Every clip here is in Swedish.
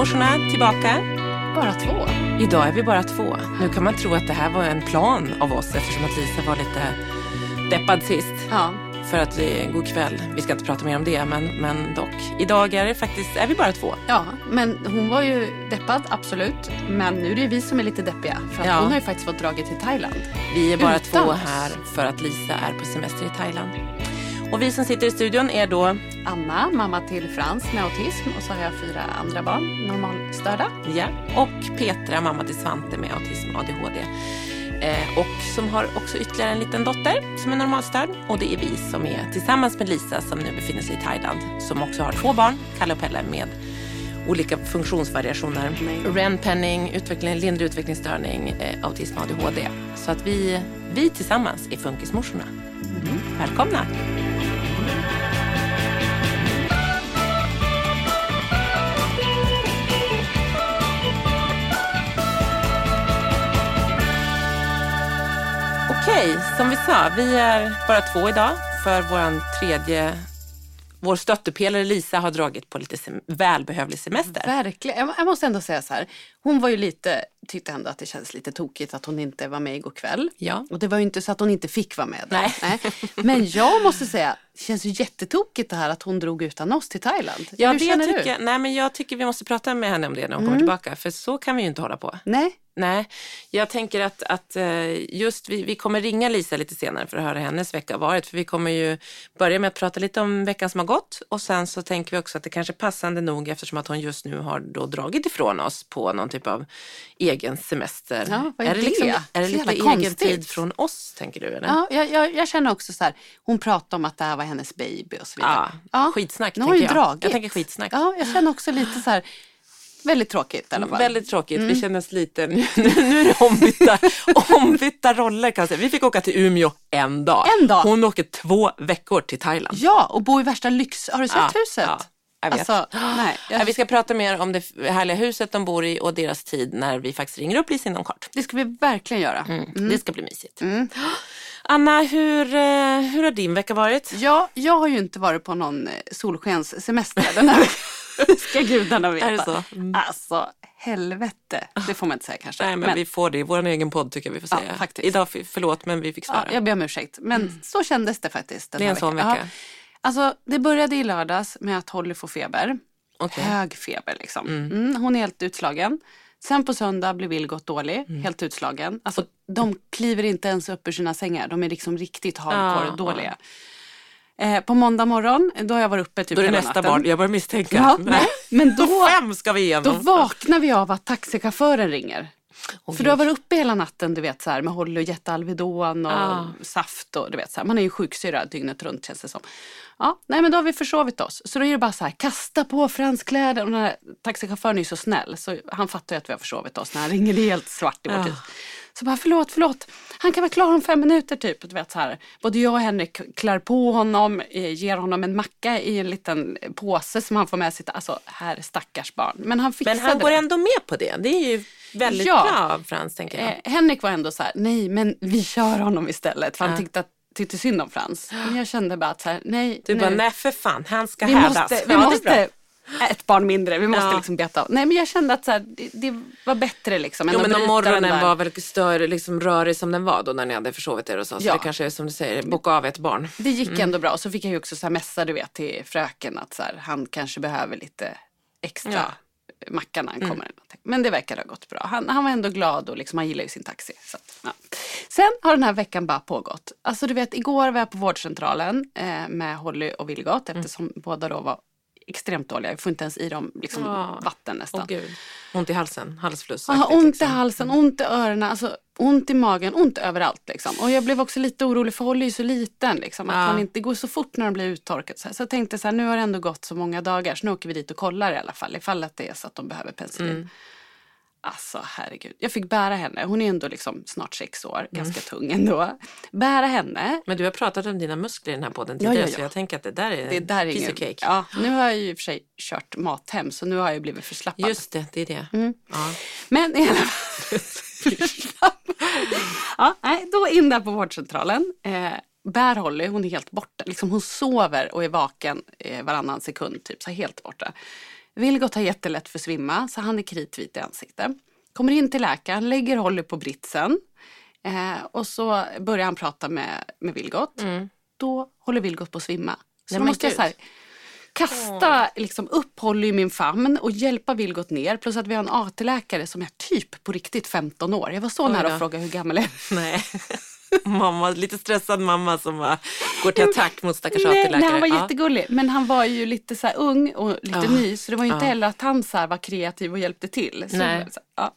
Funkismorsorna tillbaka. Bara två. Idag är vi bara två. Nu kan man tro att det här var en plan av oss eftersom att Lisa var lite deppad sist. Ja. För att är god kväll. Vi ska inte prata mer om det, men, men dock. Idag är det faktiskt, är vi bara två. ja, men hon var ju deppad, absolut. Men nu är det vi som är lite deppiga. För att Ja. hon har ju faktiskt fått dragit till Thailand. Vi är bara Utan två oss. här för att Lisa är på semester i Thailand. Och vi som sitter i studion är då, Anna, mamma till Frans med autism. Och så har jag fyra andra barn, normalstörda. ja, och Petra, mamma till Svante med autism och ADHD. Eh, och som har också ytterligare en liten dotter som är normalstörd. Och det är vi som är tillsammans med Lisa som nu befinner sig i Thailand. Som också har två barn, Kalle och Pelle, med olika funktionsvariationer. Renpenning, utveckling, lindrig utvecklingsstörning, eh, autism och ADHD. Så att vi, vi tillsammans är Funkismorsorna. Välkomna! Okej, som vi sa, vi är bara två idag för vår tredje... Vår stöttepelare Lisa har dragit på lite sem- välbehövlig semester. Verkligen. Jag, måste ändå säga så här. Hon var ju lite, tyckte ändå att det kändes lite tokigt att hon inte var med igår kväll. Ja. Och det var ju inte så att hon inte fick vara med. där. Nej. Men jag måste säga, känns ju jättetokigt det här att hon drog utan oss till Thailand. Ja, Hur det känner tycker, du? Mm. nej, men jag tycker vi måste prata med henne om det när hon kommer tillbaka. För så kan vi ju inte hålla på. Nej, Nej, jag tänker att, att eh, just vi, vi kommer ringa Lisa lite senare för att höra hur hennes vecka har varit. För vi kommer ju börja med att prata lite om veckan som har gått och sen så tänker vi också att det kanske är passande nog eftersom att hon just nu har då dragit ifrån oss på någon typ av egen semester. Ja, vad är det, det? liksom, är det lite egen tid från oss tänker du? Eller? Ja, jag, jag, jag känner också så här, hon pratar om att det här var hennes baby och så vidare. Ja, skitsnack, Nu har tänker jag. dragit. Jag tänker skitsnack. Ja, jag känner också lite så här, väldigt tråkigt i alla fall. Väldigt tråkigt. Mm. Vi känner oss lite... Nu, nu är det ombytta, ombytta roller kan jag säga. Vi fick åka till Umeå en dag. En dag? Hon åker två veckor till Thailand. Ja, och bo i värsta lyx. Har du sett Ja, huset? ja, jag vet. Alltså, nej. Ja, Jag, vi ska prata mer om det härliga huset de bor i och deras tid när vi faktiskt ringer upp Lisa inom kort. det ska vi verkligen göra. Mm. Det ska bli mysigt. Anna, hur, eh, hur har din vecka varit? Ja, jag har ju inte varit på någon eh, solskenssemester den här veckan. Ska gudarna veta. Är det så? Mm. Alltså, helvete. Det får man inte säga kanske. Nej, men, vi får det i vår egen podd tycker jag vi får Ja, säga. faktiskt. Idag, förlåt men vi fick ja, svära. jag ber om ursäkt. Men så kändes det faktiskt. Den Det är en sån vecka. Ja. Alltså, det började i lördags med att Holly får feber. Okej. Hög feber liksom. Mm, hon är helt utslagen. Sen på söndag blir Vilgot dålig, Mm. helt utslagen. Alltså, de kliver inte ens upp ur sina sängar. De är liksom riktigt hardcore dåliga. Eh, på måndag morgon, då har jag varit uppe typ Då är det nästa natten. barn. Jag börjar misstänka. Ja, nej, men då, Fem ska vi då igenom. vaknar vi av att taxichauffören ringer. Åh, För du har varit uppe hela natten du vet så här med Holly och gett Alvedon och Ah. saft och du vet så här. Man är ju sjuksyra dygnet runt känns det som. Ja, nej men då har vi försovit oss. Så då är det bara så här, kasta på franskläder. Och den här taxichauffören är ju så snäll så han fattar ju att vi har försovit oss när han ringer. Det är helt svart i vårt Ja. hus. Så bara förlåt, förlåt. Han kan vara klar om fem minuter typ. Du vet så här. Både jag och Henrik klär på honom, eh, ger honom en macka i en liten påse som han får med sig. Alltså, här stackars barn. Men han fixade Men han går ändå med på det. Det är ju väldigt Ja. bra av Frans, tänker jag. Eh, Henrik var ändå så här, nej men vi kör honom istället. För han Ja. tyckte, att, tyckte synd om Frans. Men jag kände bara att så här, nej. Du nu. bara, nej för fan, han ska vi härdas. måste, vi Ja, måste ett barn mindre, vi måste Ja. liksom beta av. Nej men jag kände att så här, det, det var bättre liksom. Jo men om morgonen var väl större, liksom rörig som den var då när ni hade försovit er och så. Så Ja. det kanske är som du säger, boka av ett barn. Det gick Mm. ändå bra. Så fick jag ju också så här messa du vet till fröken att så här, han kanske behöver lite extra Ja. macka när han Mm. kommer. någonting. Men det verkar ha gått bra. Han, han var ändå glad och liksom, han gillar ju sin taxi. Så att, ja. Sen har den här veckan bara pågått. Alltså du vet, igår var jag på vårdcentralen eh, med Holly och Vilgot Mm. eftersom båda då var extremt dåliga. Jag får inte ens i dem liksom, Ja. vatten nästan. Åh. Ont i halsen, halsfluss. Ja, ont i halsen, ont i öronen, alltså, ont i magen, ont överallt. Liksom. Och jag blev också lite orolig för Holly är ju så liten. Liksom, att Ja. han inte det går så fort när de blir uttorkat. Så, så jag tänkte så här, nu har det ändå gått så många dagar så nu åker vi dit och kollar i alla fall. Ifall att det är så att de behöver penicillin. Mm. Alltså herregud. Jag fick bära henne. Hon är ändå liksom snart sex år. Mm. Ganska tung ändå. Bära henne. Men du har pratat om dina muskler i den här podden Ja, tidigare ja, så ja. jag tänker att det där är, Det där är ingen... cake. Ja, nu har jag ju i och för sig kört mathem så nu har jag blivit förslappad. Just det, det är det. Mm. Ja. Men i alla fall. ja, nej, då in där på vårdcentralen. Eh, bär Holly, hon är helt borta. Liksom hon sover och är vaken eh, varannan sekund, typ så helt borta. Vilgot har jättelätt för att svimma, så han är kritvit i ansiktet. Kommer in till läkaren, lägger Holly på britsen. Eh, och så börjar han prata med, med Vilgot. Då håller Vilgot på att svimma. Så Nej, då måste jag så här, kasta liksom, upp Holly i min famn och hjälpa Vilgot ner. Plus att vi har en AT-läkare som är typ på riktigt 15 år. Jag var så nära att fråga hur gammal är? Nej. mamma, lite stressad mamma som bara går till attack mot stackars Nej, AT-läkare. nej, han var Ja. jättegullig. Men han var ju lite så ung och lite Ja. ny. Så det var ju inte Ja. heller att han så var kreativ och hjälpte till. Så, Nej. så, ja.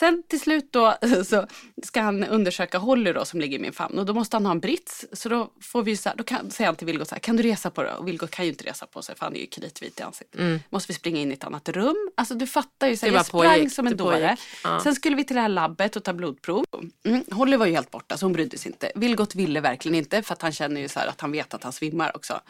Sen till slut då så ska han undersöka Holly då som ligger i min famn och då måste han ha en brits. Så då får vi så här, då kan, säger han till Vilgot så här, kan du resa på dig? Och Vilgot kan ju inte resa på sig för han är ju kritvit i ansiktet. Måste vi springa in i ett annat rum? Alltså du fattar ju, så här, Det jag sprang pågick, som en det dåre. Ja. Sen skulle vi till det här labbet och ta blodprov. Mm, Holly var ju helt borta så hon brydde sig inte. Vilgot ville verkligen inte för att han känner ju så här att han vet att han svimmar också.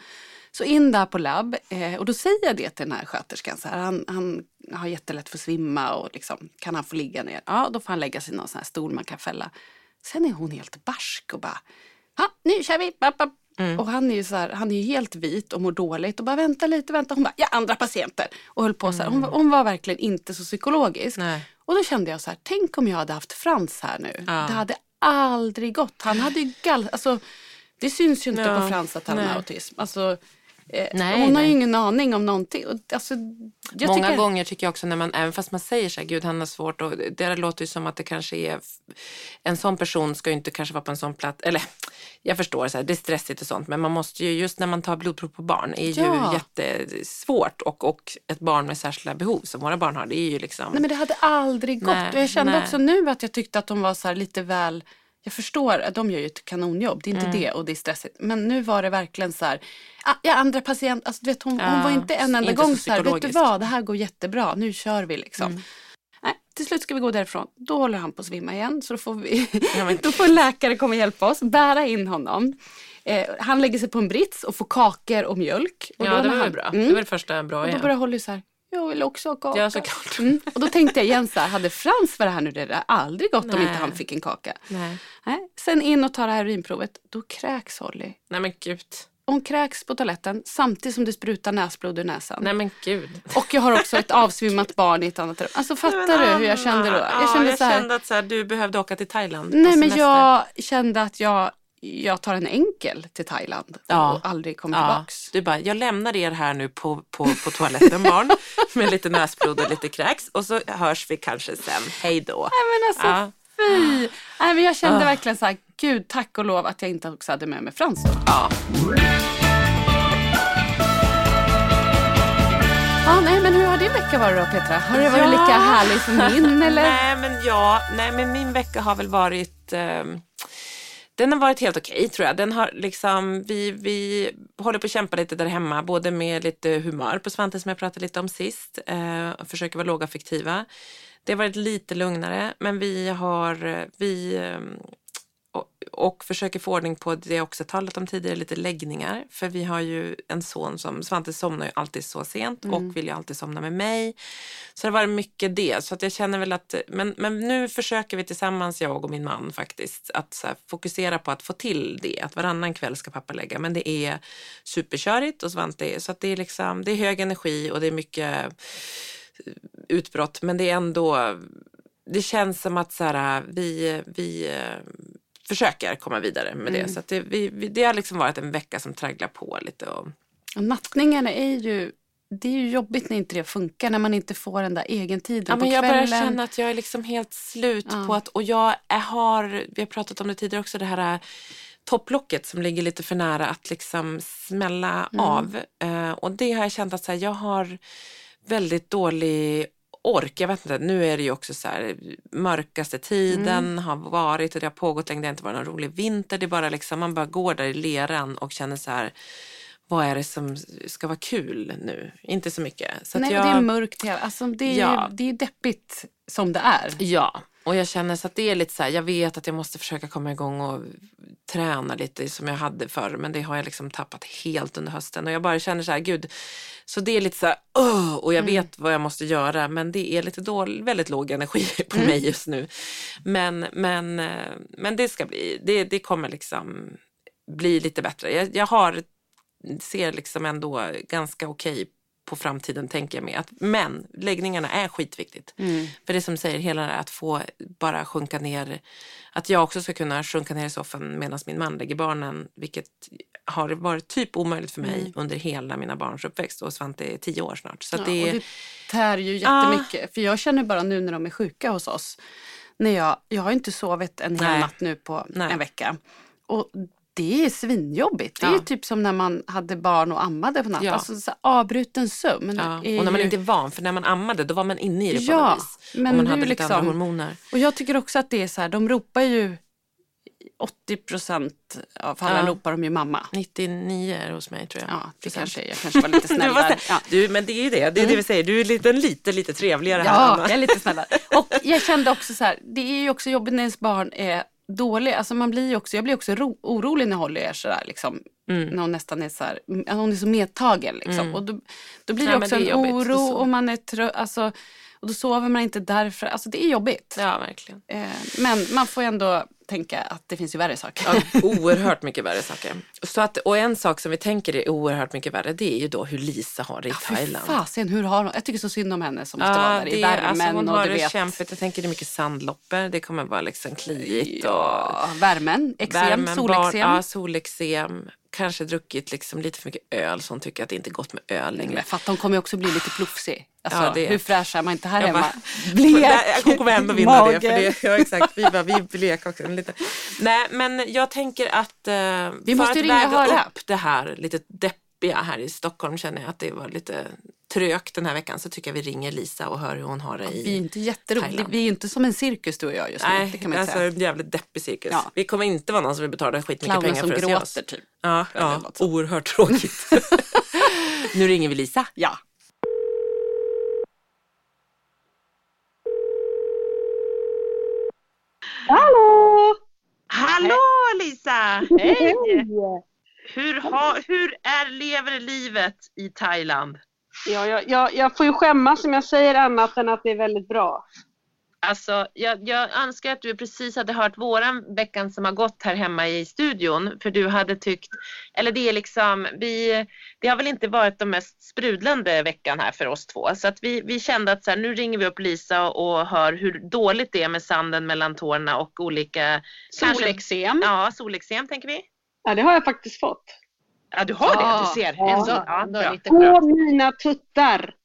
Så in där på labb eh, och då säger jag det till den här sköterskan. Så här, han, han har jättelätt för att svimma och liksom, kan han få ligga ner? Ja, då får han lägga sig i någon sån här stol man kan fälla. Sen är hon helt barsk och bara, ja nu kör vi. Bap, bap. Och han är ju så här, han är ju helt vit och mår dåligt och bara vänta lite, vänta. Hon bara, ja andra patienter. Och höll på så här. Hon, var- hon var verkligen inte så psykologisk. Nej. Och då kände jag så här, tänk om jag hade haft Frans här nu. Ja. Det hade aldrig gått. Han hade ju gall... Alltså, det syns ju inte Ja, på Frans att han har autism. Alltså, Nej, hon har ju ingen aning om någonting. Alltså, Många tycker, gånger tycker jag också när man, även fast man säger så här, gud han har svårt och det låter ju som att det kanske är, en sån person ska ju inte kanske vara på en sån plats, eller jag förstår så här, det är stressigt och sånt, men man måste ju, just när man tar blodprov på barn, är ju Ja. jättesvårt och, och ett barn med särskilda behov som våra barn har, det är ju liksom, Nej men det hade aldrig gått. Nej, och jag kände nej. också nu att jag tyckte att de var så här lite väl jag förstår att de gör ju ett kanonjobb, det är inte Mm. det och det är stressigt. Men nu var det verkligen så här, ah, ja andra patient, alltså, du vet, hon, hon Ja, var inte en enda inte så gång så här, vet du. Mm. vad, det här går jättebra, nu kör vi liksom. Nej, till slut ska vi gå därifrån. Då håller han på att svimma igen. Så då får, vi, Ja, då får en läkare komma och hjälpa oss. Bära in honom. Eh, han lägger sig på en brits och får kakor och mjölk. Och ja det var han- bra, Mm. det var det första bra Och då igen. börjar Holly så här, jag vill också ha kaka. Ja, såklart. Mm. Och då tänkte jag igen så här, hade Frans varit här nu, det hade aldrig gått om Nej. inte han fick en kaka. Nej. Nej. Sen in och ta det här urinprovet, då kräks Holly. Nej men gud, Hon kräks på toaletten samtidigt som det sprutar näsblod ur näsan. nej men gud. Och jag har också ett avsvimmat barn i ett annat rum. Alltså fattar du hur jag kände då? Ja, Jag kände jag så här, kände att så här, du behövde åka till Thailand nej men jag kände att jag, jag tar en enkel till Thailand ja. och aldrig kommer ja. tillbaks. Du bara, jag lämnar er här nu på, på, på toaletten barn med lite näsblod och lite kräks och så hörs vi kanske sen. Hej då. Nej, men alltså, ja. fy. Nej, men jag kände ja. verkligen så här, gud tack och lov att jag inte också hade med mig Frans då. Ja. Ja, ah, nej, men hur har din vecka varit då Petra? Har det varit ja. lika härlig som min? Eller? nej, men ja, nej, men min vecka har väl varit eh, den har varit helt okej tror jag. Den har liksom, vi, vi håller på att kämpa lite där hemma, både med lite humör på Svante som jag pratade lite om sist, eh, och försöker vara lågaffektiva. Det har varit lite lugnare, men vi har, eh, vi eh, och, försöker få ordning på det jag också talat om tidigare, lite läggningar. För vi har ju en son som, Svante somnar ju alltid så sent och vill ju alltid somna med mig. Så det varit mycket det. Så att jag känner väl att, men, men nu försöker vi tillsammans, jag och min man faktiskt, att här, fokusera på att få till det. Att varannan kväll ska pappa lägga. Men det är superkörigt och Svante är, så att det är liksom, det är hög energi och det är mycket utbrott. Men det är ändå, det känns som att så här, vi, vi försöker komma vidare med det. Så det, vi, vi, det har liksom varit en vecka som tragglar på lite. Och, Och nattningarna är ju, det är ju jobbigt när inte det funkar, när man inte får den där egentiden Ja, på men jag kvällen. börjar känna att jag är liksom helt slut Ja. på att, och jag är, har, vi har pratat om det tidigare också, det här äh, topplocket som ligger lite för nära att liksom smälla Mm. av. Eh, och det har jag känt att så här, jag har väldigt dålig ork. Jag vet inte, nu är det ju också så här mörkaste tiden Mm. har varit och det har pågått länge. Det har inte varit någon rolig vinter. Det är bara liksom, man bara går där i leran och känner så här, vad är det som ska vara kul nu? Inte så mycket. Så Nej, jag, det är mörkt. Alltså, det, är Ja. det är deppigt som det är. Ja, och jag känner så att det är lite så här, jag vet att jag måste försöka komma igång och träna lite som jag hade förr, men det har jag liksom tappat helt under hösten och jag bara känner så här, gud, så det är lite så här, "Åh", och jag vet vad jag måste göra, men det är lite dålig, väldigt låg energi på mig just nu. Men, men, eh, men det ska bli, det, det kommer liksom bli lite bättre. Jag, jag har, ser liksom ändå ganska okej på framtiden tänker jag mig. Att, men läggningarna är skitviktigt. För det som säger hela det att få bara sjunka ner, att jag också ska kunna sjunka ner i soffan medan min man lägger barnen, vilket har varit typ omöjligt för mig under hela mina barns uppväxt och Svante är tio år snart. Så Ja, det, och det tär ju jättemycket. För jag känner bara nu när de är sjuka hos oss. När jag, jag har inte sovit en hel natt nu på Nej. en vecka. Och det är svinjobbigt. Det är Ja. ju typ som när man hade barn och ammade på natten. Ja. Alltså så avbruten sömn. ja. är Och när man ju- inte är van, för när man ammade då var man inne i det på Ja, något vis. men och man hade lite liksom- andra hormoner. Och jag tycker också att det är så här, de ropar ju 80 procent av alla Ja. ropar de ju mamma. 99 är hos mig tror jag. Ja, det kanske är. Jag kanske var lite Du, snäll var där. snäll. Ja. du, men det är ju det, det är det vi säger. Du är lite, lite, lite trevligare här Ja, jag är lite snällare. Och jag kände också så här, det är ju också jobbigt när ens barn är dålig. Alltså man blir också, jag blir också ro, orolig när Holly är sådär liksom. Mm. När hon nästan är så här, hon är så medtagen liksom. Och då, då blir det Ja, också det en jobbigt, oro och man är trött. Alltså, och då sover man inte därför. Alltså det är jobbigt. Ja, verkligen. Eh, men man får ändå tänka att det finns ju värre saker. Ja, oerhört mycket värre saker. Så att, och en sak som vi tänker är oerhört mycket värre, det är ju då hur Lisa har det i Fy Thailand. fasen, hur har hon? Jag tycker så synd om henne som måste vara där i det, värmen. alltså hon och har det vet, kämpigt. Jag tänker det är mycket sandloppor, det kommer vara liksom kliigt. Och ja, värmen, eksem, solexem. Ja, solexem. Kanske druckit liksom lite för mycket öl så hon tycker att det inte är gott med öl längre. Men fatta, hon kommer också bli lite plufsig. Alltså, Ja, det- Hur fräsch är man inte här Jag hemma? bara- Blek, Jag kommer ändå vinna det. För det ja, exakt, vi, bara, vi är bleka också. en Lite. Nej, men jag tänker att eh, Vi för måste att väga höra. upp det här lite deppiga här i Stockholm känner jag att det var lite trögt den här veckan så tycker jag vi ringer Lisa och hör hur hon har det i Vi är inte jätteroliga. Vi är inte som en cirkus du och jag just nu. Nej, det kan man inte alltså säga. en jävligt deppig cirkus. Ja. Vi kommer inte vara någon som vill betala skitmycket pengar som för att se oss. gråter typ. Ja, ja oerhört tråkigt. nu ringer vi Lisa. Ja. Hej! Hur, hur är, lever livet i Thailand? Ja, jag, jag, jag får ju skämmas om jag säger annat än att det är väldigt bra. Alltså, jag, jag önskar att du precis hade hört våran veckan som har gått här hemma i studion. För du hade tyckt, eller det är liksom, vi, det har väl inte varit de mest sprudlande veckan här för oss två. Så att vi, vi kände att så här, nu ringer vi upp Lisa och hör hur dåligt det är med sanden mellan tårna och olika... Solexem. Ja, solexem tänker vi. Ja, det har jag faktiskt fått. Ja, du har Ja, det, du ser. ja, en sån, ja, bra. På mina tuttar.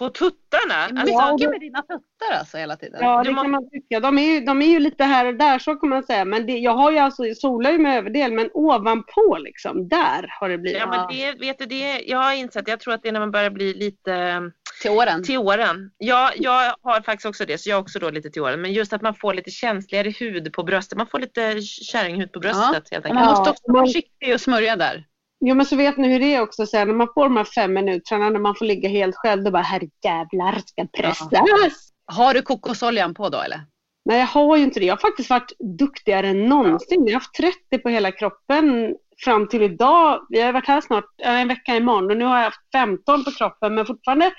På tuttarna? Alltså, jag åker med dina tuttar alltså hela tiden. Ja, Du det må- kan man tycka. De är, ju, de är ju lite här och där, så kan man säga. Men det, jag har ju alltså, jag solar ju med överdel, men ovanpå liksom, där har det blivit. ja, men det, vet du, det, jag har insett, jag tror att det är när man börjar bli lite Till åren. till åren. Jag, jag har faktiskt också det, så jag har också då lite till åren. Men just att man får lite känsligare hud på bröstet. Man får lite kärringhud på bröstet helt Och enkelt. man måste Ja, också vara försiktig och smörja där. Jo men så vet ni hur det är också sen när man får de här fem minuterna när man får ligga helt själv. Då bara herrejävlar ska pressas. Har du kokosoljan på då eller? Nej jag har ju inte det. Jag har faktiskt varit duktigare än någonsin. Jag har haft 30 på hela kroppen fram till idag. Vi har varit här snart äh, en vecka imorgon och nu har jag haft 15 på kroppen men fortfarande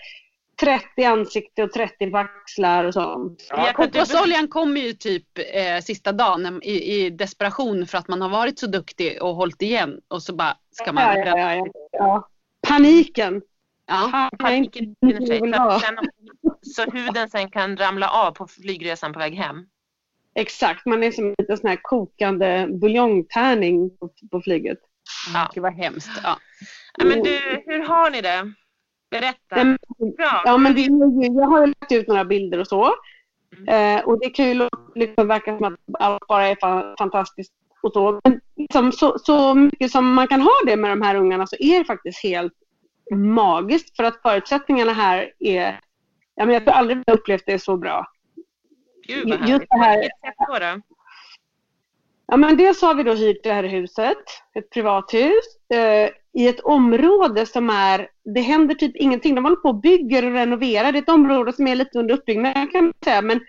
30 i ansikte och 30 på axlar och sånt. Ja, du- kokosoljan kommer ju typ eh, sista dagen i, i desperation för att man har varit så duktig och hållit igen och så bara ska man Ja, ja, ja, ja, ja. Paniken. Ja. Paniken infinner sig. Så, ha. att sen, så huden sen kan ramla av på flygresan på väg hem. Exakt, man är som en sån här kokande buljongtärning på, på flyget. Ja. Gud vad hemskt. Ja. Ja, men du, hur har ni det? Berätta. Men- Bra. Ja, men det är ju, jag har lagt ut några bilder och så. Eh, och det kan ju liksom verka som att allt bara är fa- fantastiskt och så. Men liksom, så, så mycket som man kan ha det med de här ungarna så är det faktiskt helt magiskt. För att förutsättningarna här är... Ja, men jag har aldrig upplevt det så bra. Gud vad just det här- På vilket sätt då? då? Ja, men dels har vi då hyrt det här huset, ett privathus, eh, i ett område som är, det händer typ ingenting. De håller på och bygger och renoverar. Det är ett område som är lite under uppbyggnad kan man säga, men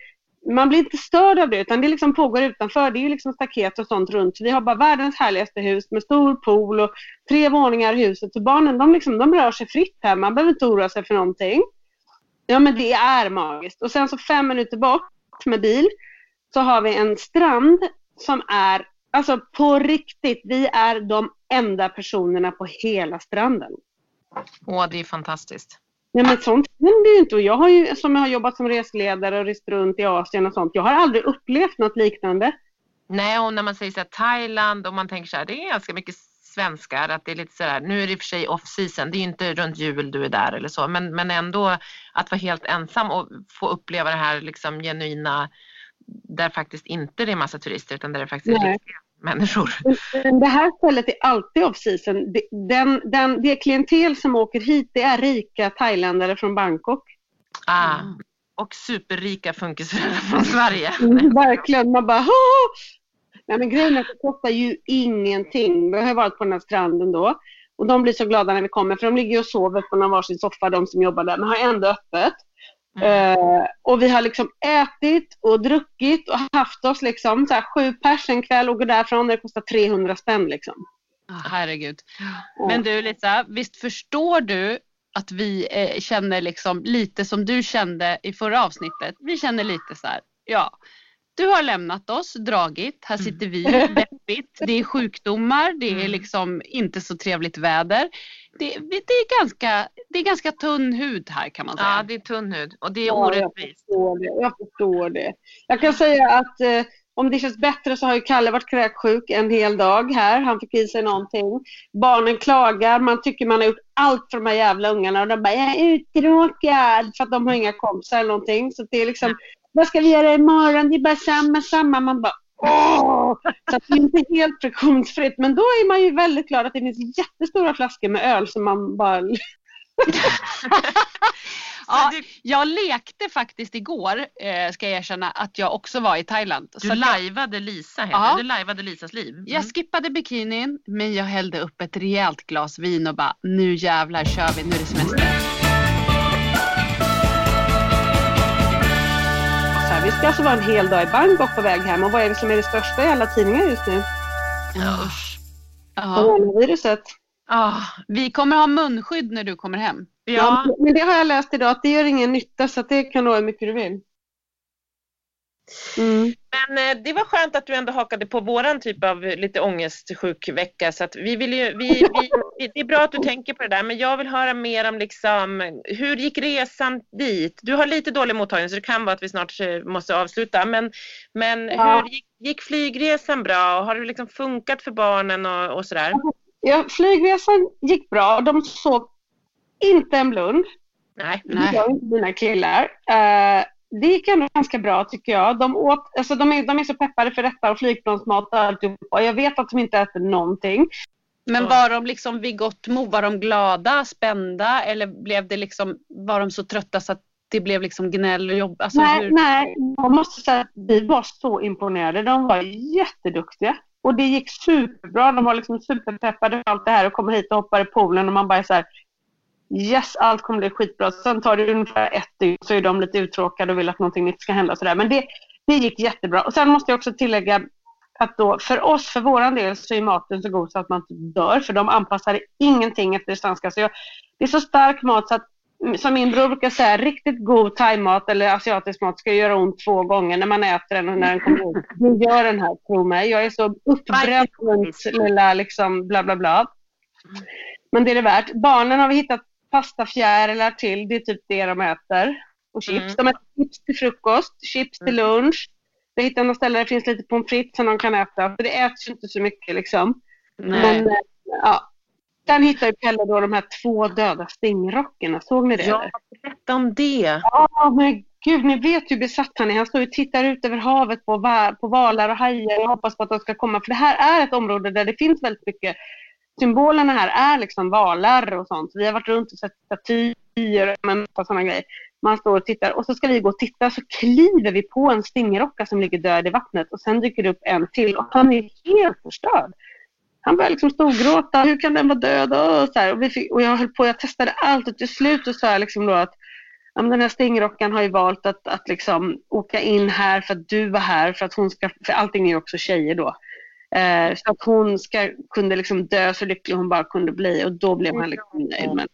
man blir inte störd av det utan det liksom pågår utanför. Det är ju liksom staket och sånt runt. Vi har bara världens härligaste hus med stor pool och tre våningar i huset. Så barnen de, liksom, de rör sig fritt här. Man behöver inte oroa sig för någonting. Ja men det är magiskt. Och sen så fem minuter bort med bil så har vi en strand som är, alltså på riktigt, vi är de enda personerna på hela stranden. Åh, det är fantastiskt. Nej men sånt händer ju inte. Och jag har ju, som jag har jobbat som resledare och rest runt i Asien och sånt, jag har aldrig upplevt något liknande. Nej, och när man säger så här, Thailand och man tänker så här, det är ganska mycket svenskar, att det är lite så här, nu är det i och för sig off season, det är inte runt jul du är där eller så, men, men ändå att vara helt ensam och få uppleva det här liksom genuina, där faktiskt inte det är massa turister utan där det faktiskt är Nej. riktiga människor. Men Det här stället är alltid off season. Den, den, det klientel som åker hit, det är rika thailändare från Bangkok. Ah, och superrika funkisföräldrar från Sverige. Mm, verkligen. Man bara Åh! Nej men grejen är att det kostar ju ingenting. Vi har varit på den här stranden då. Och de blir så glada när vi kommer för de ligger ju och sover på någon varsin soffa de som jobbar där men har ändå öppet. Mm. Eh, och vi har liksom ätit och druckit och haft oss liksom så här sju pers en kväll och går därifrån när det kostar 300 spänn liksom. Ah, herregud. Men du Lisa, visst förstår du att vi eh, känner liksom lite som du kände i förra avsnittet. Vi känner lite så här, ja. Du har lämnat oss, dragit, här sitter vi, deppigt. Det är sjukdomar, det är Mm. liksom inte så trevligt väder. Det, det, är ganska, det är ganska tunn hud här kan man säga. Ja, det är tunn hud och det är Ja, jag orättvist. förstår det. Jag förstår det. Jag kan säga att eh, om det känns bättre så har ju Kalle varit kräksjuk en hel dag här. Han fick i sig någonting. Barnen klagar. Man tycker man har gjort allt för de här jävla ungarna och de bara jag är uttråkad för att de har inga kompisar eller någonting. Så det är liksom, vad ska vi göra imorgon? Det är bara samma, samma. Man bara åh! Så det är inte helt friktionsfritt. Men då är man ju väldigt glad att det finns jättestora flaskor med öl som man bara Ja, jag lekte faktiskt igår, eh, ska jag erkänna, att jag också var i Thailand. Du Så lajvade Lisa, heter Ja. Du lajvade Lisas liv. Mm. jag skippade bikinin, men jag hällde upp ett rejält glas vin och bara, nu jävlar kör vi, nu är det semester. Ska alltså vara en hel dag i Bangkok på väg hem och vad är det som är det största i alla tidningar just nu? Ja. Ja. Coronaviruset. Ah, Vi kommer ha munskydd när du kommer hem. ja. Ja, men det har jag läst idag att det gör ingen nytta så att det kan du ha hur mycket du vill. Mm. Men eh, det var skönt att du ändå hakade på våran typ av lite ångestsjuk vecka. Så att vi vill ju, vi, vi, vi, det är bra att du tänker på det där, men jag vill höra mer om liksom, hur gick resan dit? Du har lite dålig mottagning så det kan vara att vi snart eh, måste avsluta. Men, men Ja. hur gick, gick flygresan bra? Har det liksom funkat för barnen och, och sådär? Ja, flygresan gick bra. De sov inte en blund. Nej. Det gör inte mina killar. Uh, det gick ändå ganska bra tycker jag. De, åt, alltså de, är, de är så peppade för detta och flygplansmat och alltihopa. Jag vet att de inte äter någonting. Men var de liksom vid gott mod? Var de glada, spända eller blev det liksom, var de så trötta så att det blev liksom gnäll och jobb? Alltså nej, hur... nej, jag måste säga att vi var så imponerade. De var jätteduktiga. Och det gick superbra. De var liksom superpeppade för allt det här och kommer hit och hoppar i poolen och man bara så här, Yes, allt kommer bli skitbra. Sen tar det ungefär ett dygn så är de lite uttråkade och vill att någonting nytt ska hända. Sådär. Men det, det gick jättebra. Och sen måste jag också tillägga att då, för oss, för våran del, så är maten så god så att man dör. För de anpassar ingenting efter det svenska. Så jag, det är så stark mat så att, som min bror brukar säga, riktigt god thaimat eller asiatisk mat ska göra ont två gånger när man äter den och när den kommer ut. Det gör den här, tro mig. Jag är så uppbränd runt lilla liksom bla bla bla. Men det är det värt. Barnen har vi hittat pastafjärilar till. Det är typ det de äter. Och chips. Mm. De äter chips till frukost, chips till mm. lunch. Jag hittade något ställe där det finns lite pommes frites som de kan äta. För det äts ju inte så mycket liksom. Nej. Men, eh, ja. Sen hittade ju Pelle då de här två döda stingrockarna. Såg ni det? Ja, berätta om det. Ja, men gud, ni vet hur besatt han är. Han står och tittar ut över havet på, va på valar och hajar och hoppas på att de ska komma. För det här är ett område där det finns väldigt mycket symbolerna här är liksom valar och sånt. Vi har varit runt och sett statyer och en sådana grejer. Man står och tittar och så ska vi gå och titta så kliver vi på en stingrocka som ligger död i vattnet och sen dyker det upp en till och han är helt förstörd. Han börjar liksom storgråta. Hur kan den vara död? Och, så här. Och, vi fick, och jag höll på, jag testade allt och till slut sa jag liksom då att ja, den här stingrockan har ju valt att, att liksom åka in här för att du var här för att hon ska, för allting är ju också tjejer då. Eh, så att hon ska, kunde liksom dö så lycklig hon bara kunde bli och då blev han liksom nöjd. Ja.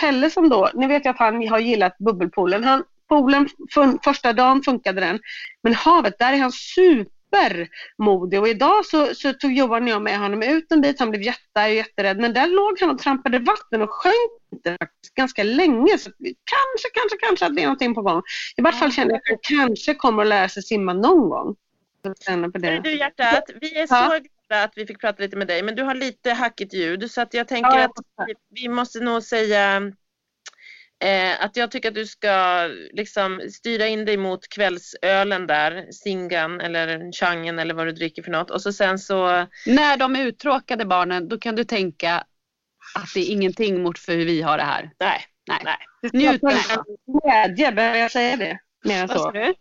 Pelle som då, ni vet ju att han har gillat bubbelpoolen. Han, poolen, fun, första dagen funkade den. Men havet, där är han supermodig. Och idag så, så tog Johan och jag med honom ut en bit. Han blev jätte, jätterädd. Men där låg han och trampade vatten och sjönk inte ganska länge. Så kanske, kanske, kanske att det är någonting på gång. I vart fall kände jag att han kanske kommer att lära sig simma någon gång. På det. Du hjärtat, vi är så ja. glada att vi fick prata lite med dig men du har lite hackigt ljud så att jag tänker ja, att vi, vi måste nog säga eh, att jag tycker att du ska liksom styra in dig mot kvällsölen där, Singan eller Changen eller vad du dricker för något och så sen så... När de är uttråkade barnen då kan du tänka att det är ingenting mot för hur vi har det här. Nej. Nej. Nej. Njut. Glädje, behöver jag säga det? Mer än så. Du?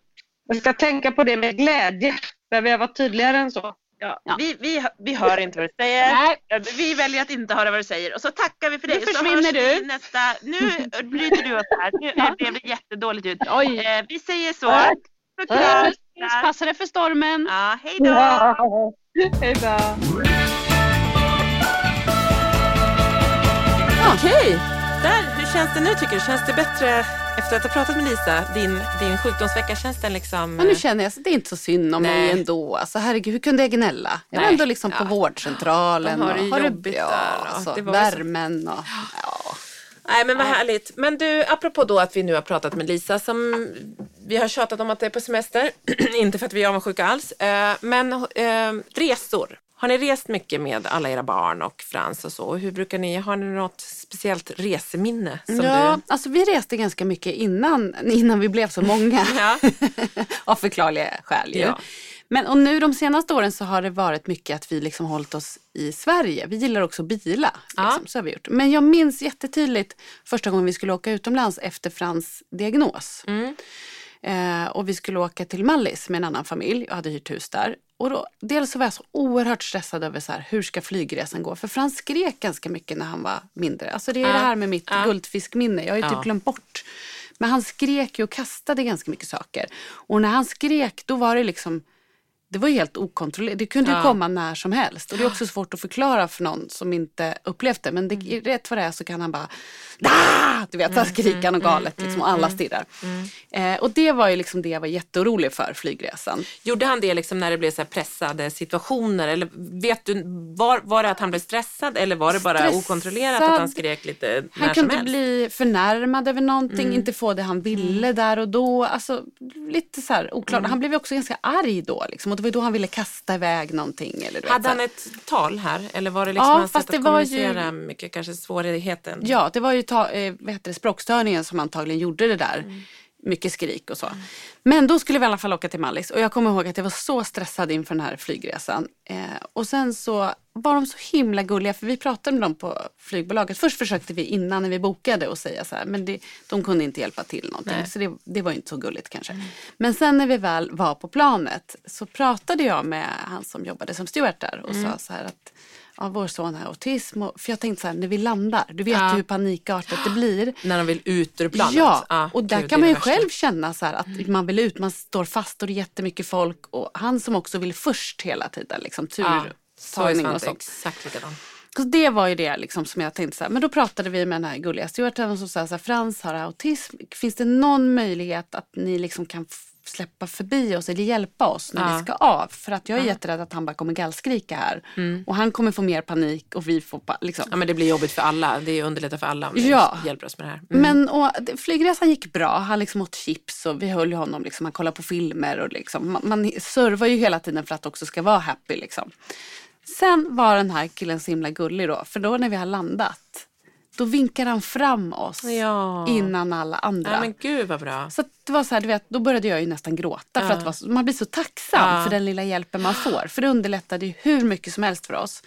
Jag ska tänka på det med glädje. Behöver jag vara tydligare än så? Ja, ja. Vi, vi, vi hör inte vad du säger. Nej. Vi väljer att inte höra vad du säger. Och så tackar vi för dig. Nu försvinner du. Nästa... Nu bryter du upp här. Nu ja. blev det jättedåligt ljud. Oj. Eh, vi säger så. Puss, Passa dig för stormen. Ja, hej då. Ja. Hej då. Okej. Okay. Där, hur känns det nu tycker du? Känns det bättre? Efter att ha pratat med Lisa, din, din sjukdomsvecka, känns den liksom... Ja, nu känner jag att det är inte så synd om Nej. mig ändå. Alltså, herregud, hur kunde jag gnälla? Jag var ändå liksom på vårdcentralen. De har det och jobbigt ja, där. Alltså, det värmen och... Ja. Nej men vad härligt. Men du, apropå då att vi nu har pratat med Lisa som vi har tjatat om att det är på semester. inte för att vi är avundsjuka alls. Eh, men eh, resor. Har ni rest mycket med alla era barn och Frans och så? Hur brukar ni, har ni något speciellt reseminne? Som ja, du... alltså vi reste ganska mycket innan, innan vi blev så många. Av förklarliga skäl ju. Ja. Men och nu de senaste åren så har det varit mycket att vi liksom hållit oss i Sverige. Vi gillar också bila. Liksom, så har vi gjort. Men jag minns jättetydligt första gången vi skulle åka utomlands efter Frans diagnos. Mm. Eh, och vi skulle åka till Mallis med en annan familj. Jag hade hyrt hus där. Och då, dels så var jag så oerhört stressad över så här, hur ska flygresan gå? För Frans skrek ganska mycket när han var mindre. Alltså det är ja. det här med mitt ja. guldfiskminne. Jag har ju typ ja. glömt bort. Men han skrek ju och kastade ganska mycket saker. Och när han skrek då var det liksom det var ju helt okontrollerat. Det kunde ju komma när som helst. Och det är också svårt att förklara för någon som inte upplevt det. Men det, mm. rätt vad det är så kan han bara Dah! Du vet, mm, skrika mm, och galet mm, liksom, och alla mm, stirrar. Mm. Eh, och det var ju liksom det jag var jätteorolig för, flygresan. Gjorde han det liksom när det blev så pressade situationer? Eller vet du, var, var det att han blev stressad eller var det bara stressad. okontrollerat att han skrek lite när Han kunde som helst? bli förnärmad över någonting, inte få det han ville där och då. Alltså lite så här oklart. Han blev ju också ganska arg då liksom. Det var då han ville kasta iväg någonting. Eller, vet, Hade han ett tal här eller var det liksom Ja, fast det att var ju- mycket, kanske svårigheten? Ja, det var ju ta, eh, vad heter det, språkstörningen som antagligen gjorde det där. Mycket skrik och så. Men då skulle vi i alla fall åka till Mallis och jag kommer ihåg att jag var så stressad inför den här flygresan. Eh, och sen så var de så himla gulliga för vi pratade med dem på flygbolaget. Först försökte vi innan när vi bokade och säga så här men det, de kunde inte hjälpa till någonting. Nej. Så det, det var inte så gulligt kanske. Men sen när vi väl var på planet så pratade jag med han som jobbade som steward där och sa så här att ja, vår son har autism. Och, för jag tänkte så här, när vi landar, du vet Ja. hur panikartat det blir. När de vill ut ur planet? Ja, och där gud, kan man ju det värsta. själv känna så här att man vill ut, man står fast och det är jättemycket folk. Och han som också vill först hela tiden, liksom Ja, turtagning och Svante sånt. exakt likadan. Så det var ju det liksom som jag tänkte så här, men då pratade vi med den här gulliga stewarden och så sa så här, Frans har autism, finns det någon möjlighet att ni liksom kan släppa förbi oss eller hjälpa oss när Ja. vi ska av? För att jag är jätterädd att han bara kommer gallskrika här. Och han kommer få mer panik och vi får liksom. Ja men det blir jobbigt för alla. Det underlättar för alla om Ja. hjälper oss med det här. Mm. Men och, flygresan gick bra. Han liksom åt chips och vi höll honom. Liksom, han kollade på filmer och liksom, man, man servar ju hela tiden för att också ska vara happy. Liksom. Sen var den här killen så himla gullig då. För då när vi har landat, då vinkar han fram oss Ja. innan alla andra. Ja men gud vad bra. Så att det var så här, du vet, då började jag ju nästan gråta. För Ja. att det var man blir så tacksam för den lilla hjälpen man får. För det underlättade ju hur mycket som helst för oss.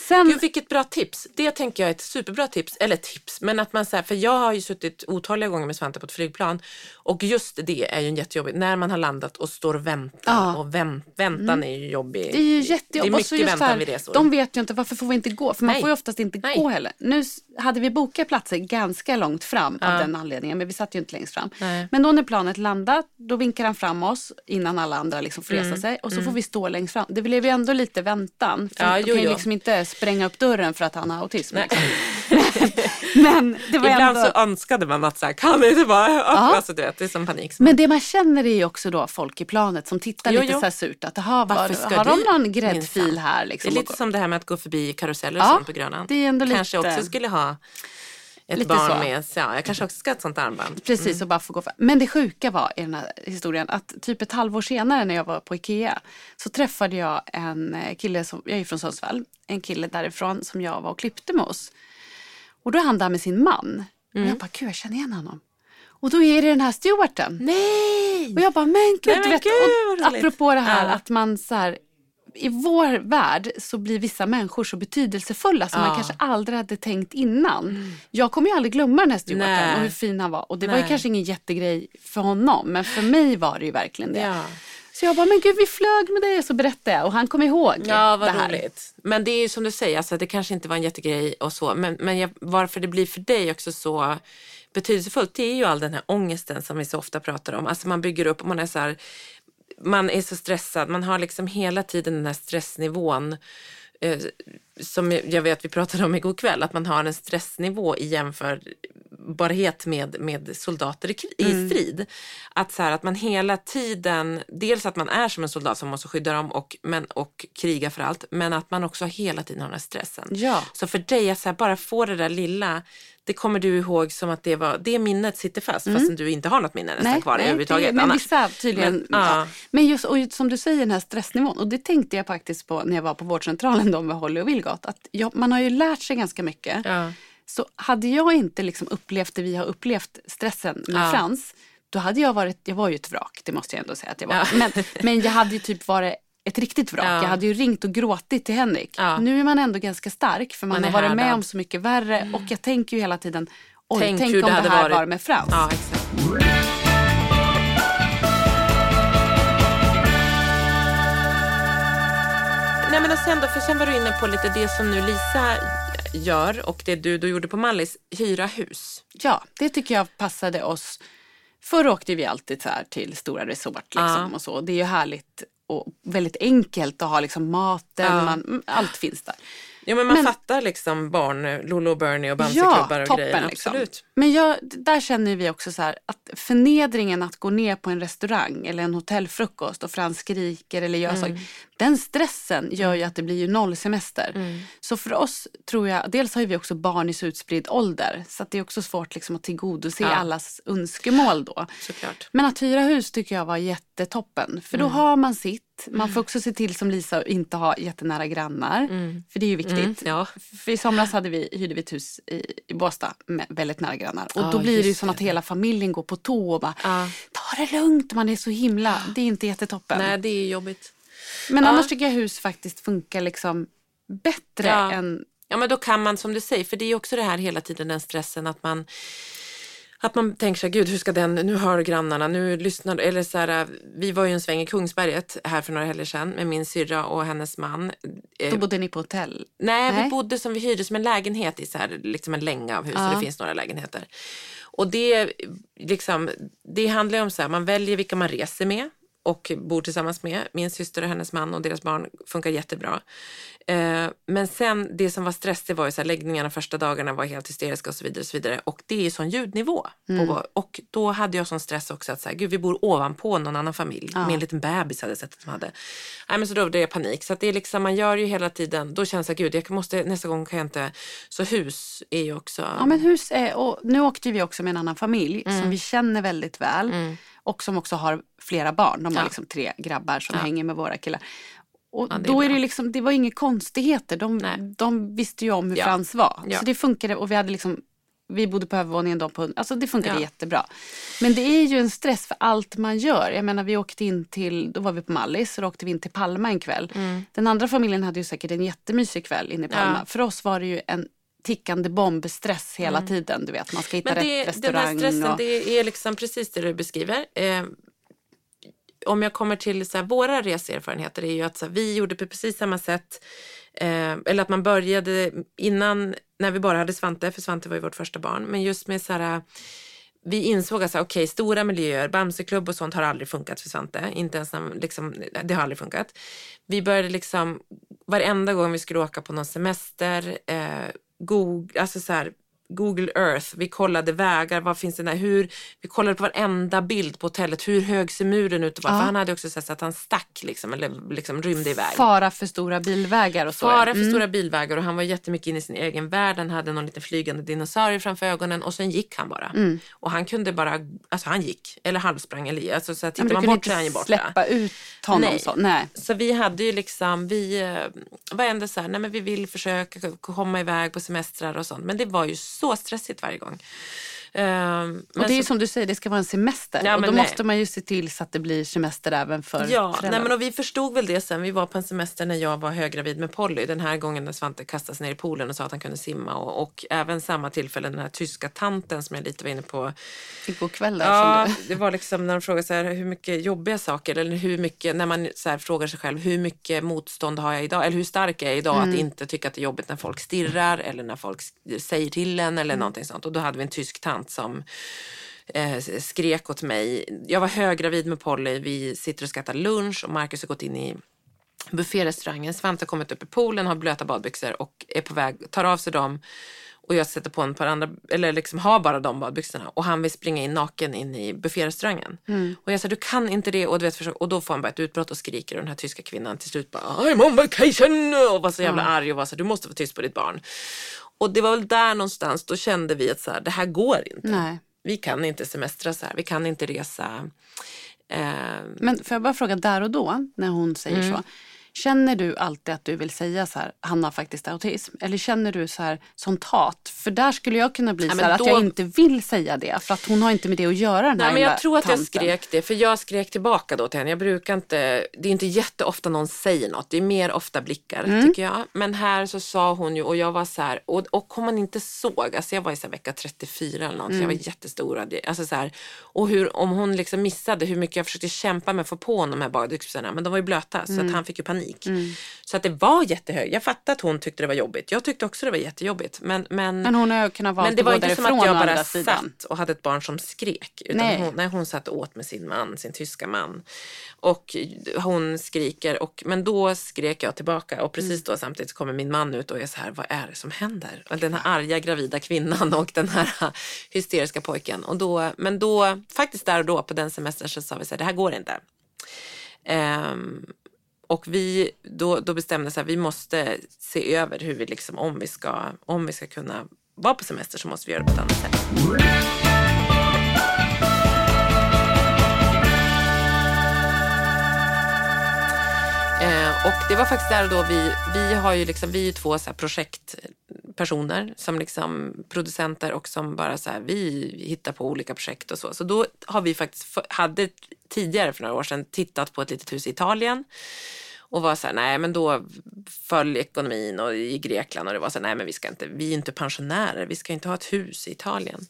Sen, Gud vilket bra tips. Det tänker jag är ett superbra tips. Eller tips, men att man säger, för jag har ju suttit otaliga gånger med Svante på ett flygplan och just det är ju jättejobbigt. När man har landat och står och väntar Ja. och vänt, väntan är ju jobbig. Det är ju Det jättejobbigt. är Och så mycket väntan här, vid resor. De vet ju inte varför får vi inte gå. För man Nej. får ju oftast inte Nej. gå heller. Nu hade vi bokat platser ganska långt fram av Ja. den anledningen. Men vi satt ju inte längst fram. Nej. Men då när planet landat, då vinkar han fram oss innan alla andra liksom får Mm. resa sig. Och så får vi stå längst fram. Det blev ju ändå lite väntan. För Ja, de kan ju liksom inte spränga upp dörren för att han har autism. Nej. Men det var Ibland ändå... så önskade man att så här, kan det inte bara öppna? Alltså, du vet, det är som panik. Men det man känner är ju också då folk i planet som tittar Jo, lite jo. så här surt. Att, Varför var, ska har de någon gräddfil här? det Liksom, är och lite som det här med att gå förbi karuseller och Ja, sånt på Grönan. det är ändå kanske lite- också skulle ha ett Lite barn så. med, så ja, jag kanske också ska ha ett sånt armband. Precis, och bara få gå för. Men det sjuka var i den här historien att typ ett halvår senare när jag var på Ikea så träffade jag en eh, kille, som, jag är från Sundsvall, en kille därifrån som jag var och klippte med oss. Och då är han där med sin man. Och jag bara, gud jag känner igen honom. Och då är det den här stewarden. Nej! Och jag bara, men gud, Nej, men vet, gud, och apropå det här Ja. att man så här, i vår värld så blir vissa människor så betydelsefulla som Ja. man kanske aldrig hade tänkt innan. Jag kommer ju aldrig glömma den här stewarden Nej. och hur fin han var. Och det var ju Nej. kanske ingen jättegrej för honom men för mig var det ju verkligen det. Ja. Så jag bara, men gud vi flög med dig och så berättade jag och han kom ihåg Ja, vad det här. roligt. Men det är ju som du säger, alltså, det kanske inte var en jättegrej och så. Men, men jag, varför det blir för dig också så betydelsefullt, det är ju all den här ångesten som vi så ofta pratar om. Alltså man bygger upp, man är så här, man är så stressad, man har liksom hela tiden den här stressnivån. Eh, som jag vet vi pratade om igår kväll, att man har en stressnivå i jämförbarhet med, med soldater i, i strid. Att, så här, att man hela tiden, dels att man är som en soldat som måste skydda dem och, men, och kriga för allt, men att man också hela tiden har den här stressen. Ja. Så för dig att så här, bara få det där lilla, det kommer du ihåg som att det var, det minnet sitter fast fastän du inte har något minne nästan kvar överhuvudtaget. men annars. vissa tydligen. Men, ja. ja. men just och som du säger den här stressnivån och det tänkte jag faktiskt på när jag var på vårdcentralen då med Holly och Vilgot. Att jag, man har ju lärt sig ganska mycket. Ja. Så hade jag inte liksom upplevt det vi har upplevt, stressen med Ja. Frans, då hade jag varit, jag var ju ett vrak, det måste jag ändå säga att jag var. Ja. Men, men jag hade ju typ varit ett riktigt vrak. Ja. Jag hade ju ringt och gråtit till Henrik. Ja. Nu är man ändå ganska stark för man, Man har varit med härdad. om så mycket värre och jag tänker ju hela tiden, oj Tänk tänk, om det det, här varit. var med Frans. Ja, exakt. Nej men och sen då, för sen var du inne på lite det som nu Lisa gör och det du då gjorde på Mallis, hyra hus. Ja, det tycker jag passade oss. Förr åkte vi alltid så till stora resort liksom Ja. och så. Det är ju härligt och väldigt enkelt att ha liksom maten, Ja. man, mm, allt finns där. Ja men man Men- fattar liksom barn, Lolo och Bernie och Bamseklubbar och toppen, grejer. liksom. Absolut. Men jag, där känner vi också så här att förnedringen att gå ner på en restaurang eller en hotellfrukost och Frans skriker eller gör Mm. saker. Den stressen gör ju att det blir ju nollsemester. Mm. Så för oss tror jag, dels har vi också barn i så utspridd ålder så det är också svårt liksom att tillgodose Ja. allas önskemål då. Såklart. Men att hyra hus tycker jag var jättetoppen. För då Mm. har man sitt. Man får också se till som Lisa att inte ha jättenära grannar. För det är ju viktigt. Mm, ja. För i somras hade vi, hyrde vi ett hus i, i Båstad med väldigt nära grannar. Och Ja, då blir det ju som det. att hela familjen går på tå och bara Ja. ta det lugnt. Man är så himla, det är inte jättetoppen. Nej, det är jobbigt. Men Ja. annars tycker jag hus faktiskt funkar liksom bättre Ja. än Ja, men då kan man som du säger, för det är också det här hela tiden den stressen att man att man tänker sig, gud hur ska den, nu hör grannarna, nu lyssnar, eller så här, vi var ju en sväng i Kungsberget här för några helger sedan med min syrra och hennes man. Eh, Då bodde ni på hotell? Nej, Nej. vi bodde som vi hyrde som en lägenhet i så här, liksom en länga av hus. Ja. Det finns några lägenheter. Och det, liksom, det handlar ju om så här, man väljer vilka man reser med och bor tillsammans med. Min syster och hennes man och deras barn funkar jättebra. Eh, men sen det som var stress det var ju så här, läggningarna första dagarna var helt hysteriska och så vidare. Och, så vidare. och det är ju sån ljudnivå. På, och då hade jag sån stress också att så här, gud vi bor ovanpå någon annan familj. Med en liten bebis hade jag sett att de hade. Nej, men så då blev det panik. Så det är liksom, man gör ju hela tiden, då känns det gud jag måste, nästa gång kan jag inte. Så hus är ju också. Ja men hus är, och nu åkte vi också med en annan familj Mm. som vi känner väldigt väl. Och som också har flera barn. De har Ja. liksom tre grabbar som Ja. hänger med våra killar. Och Ja, då är det liksom, det var inga konstigheter. De, de visste ju om hur. Frans var. Så det funkade och vi hade liksom vi bodde på övervåningen, de på Alltså det funkade Ja. jättebra. Men det är ju en stress för allt man gör. Jag menar vi åkte in till, då var vi på Mallis och då åkte vi in till Palma en kväll. Den andra familjen hade ju säkert en jättemysig kväll inne i Palma. Mm. Ja. För oss var det ju en tickande bombstress hela tiden. Du vet, man ska hitta Mm. Men det, rätt den här restaurang. stressen, och... det är liksom precis det du beskriver. Eh, om jag kommer till så här, våra reseerfarenheter är ju att så här, vi gjorde på precis samma sätt. Eh, eller att man började innan, när vi bara hade Svante, för Svante var ju vårt första barn. Men just med så här, vi insåg att så här, okej, stora miljöer, Bamseklubb och sånt har aldrig funkat för Svante. Inte ens när, liksom, det har aldrig funkat. Vi började liksom, varenda gång vi skulle åka på någon semester, eh, Google, alltså så här, Google Earth, vi kollade vägar, vad finns det där, hur, vi kollade på varenda bild på hotellet, hur hög ser muren ut? Ja. För han hade också sett att han stack liksom, eller liksom rymde iväg. Fara för stora bilvägar och så. Fara för Mm. stora bilvägar och han var jättemycket inne i sin egen värld. Han hade någon liten flygande dinosaurie framför ögonen och sen gick han bara. Mm. Och han kunde bara, alltså han gick, eller halvsprang eller alltså så tittar man bort så är han ju borta. släppa ut honom Nej. så. Nej. Så vi hade ju liksom, vi eh, var ändå så här, nej men vi vill försöka komma iväg på semestrar och sånt. Men det var ju så stressigt varje gång. Ehm, Och det är så- som du säger, det ska vara en semester. Ja, och då nej. måste man ju se till så att det blir semester även för Ja, föräldrar. nej men och vi förstod väl det sen. Vi var på en semester när jag var höggravid med Polly. Den här gången när Svante kastades ner i poolen och sa att han kunde simma. Och, och även samma tillfälle den här tyska tanten som jag lite var inne på. Igår kväll där Ja, det var liksom när de frågade så här, hur mycket jobbiga saker eller hur mycket, när man så här frågar sig själv hur mycket motstånd har jag idag eller hur stark är jag idag Mm. att inte tycka att det är jobbigt när folk stirrar eller när folk säger till en eller Mm. någonting sånt. Och då hade vi en tysk tant som eh, skrek åt mig. Jag var höggravid med Polly, vi sitter och ska äta lunch och Marcus har gått in i bufférestaurangen. Svante har kommit upp i poolen, har blöta badbyxor och är på väg, tar av sig dem och jag sätter på en par andra, eller liksom har bara de badbyxorna och han vill springa in naken in i bufférestaurangen. Och jag sa du kan inte det och, du vet, försök, och då får han bara ett utbrott och skriker och den här tyska kvinnan till slut bara I'm on vacation och var så jävla arg och var så du måste vara tyst på ditt barn. Och det var väl där någonstans, då kände vi att så här, det här går inte. Nej. Vi kan inte semestra så här, vi kan inte resa. Eh, Men får jag bara fråga där och då, när hon säger Mm. så. Känner du alltid att du vill säga så här, han har faktiskt autism? Eller känner du så här, sånt? För där skulle jag kunna bli Ja, så här, att då- jag inte vill säga det. För att hon har inte med det att göra den Nej, men jag tror att jag tanten. skrek det, för jag skrek tillbaka då till henne. Jag brukar inte, det är inte jätteofta någon säger något, det är mer ofta blickar Mm. tycker jag. Men här så sa hon ju, och jag var så här, och, och om man inte såg, alltså jag var i så vecka 34 eller något, så jag Mm. var jättestor. Alltså så här, och hur, om hon liksom missade hur mycket jag försökte kämpa med att få på honom de här badbyxorna, men de var ju blöta så Mm. att han fick ju panik. Så att det var jättehögt, jag fattade att hon tyckte det var jobbigt. Jag tyckte också det var jättejobbigt. Men, men, Men hon har kunnat valt men det var inte som att jag bara satt och hade ett barn som skrek. Utan Nej. hon, nej, hon satt och åt med sin man, sin tyska man. Och hon skriker, och, men då skrek jag tillbaka. Och precis då samtidigt kommer min man ut och är så här, vad är det som händer? Den här arga gravida kvinnan och den här hysteriska pojken. Och då, men då, faktiskt där och då på den semestern så sa vi så här, det här går inte. Ehm, och vi, då, då bestämde vi att vi måste se över hur vi liksom, om vi ska, om vi ska kunna vara på semester så måste vi göra det på ett annat sätt. Eh, och det var faktiskt där och då vi, vi har ju liksom, vi är ju två så här projektpersoner som liksom producenter och som bara så här, vi hittar på olika projekt och så. Så då har vi faktiskt, hade tidigare för några år sedan tittat på ett litet hus i Italien och var så här, nej men då föll ekonomin och i Grekland och det var så här, nej men vi ska inte, vi är inte pensionärer, vi ska inte ha ett hus i Italien.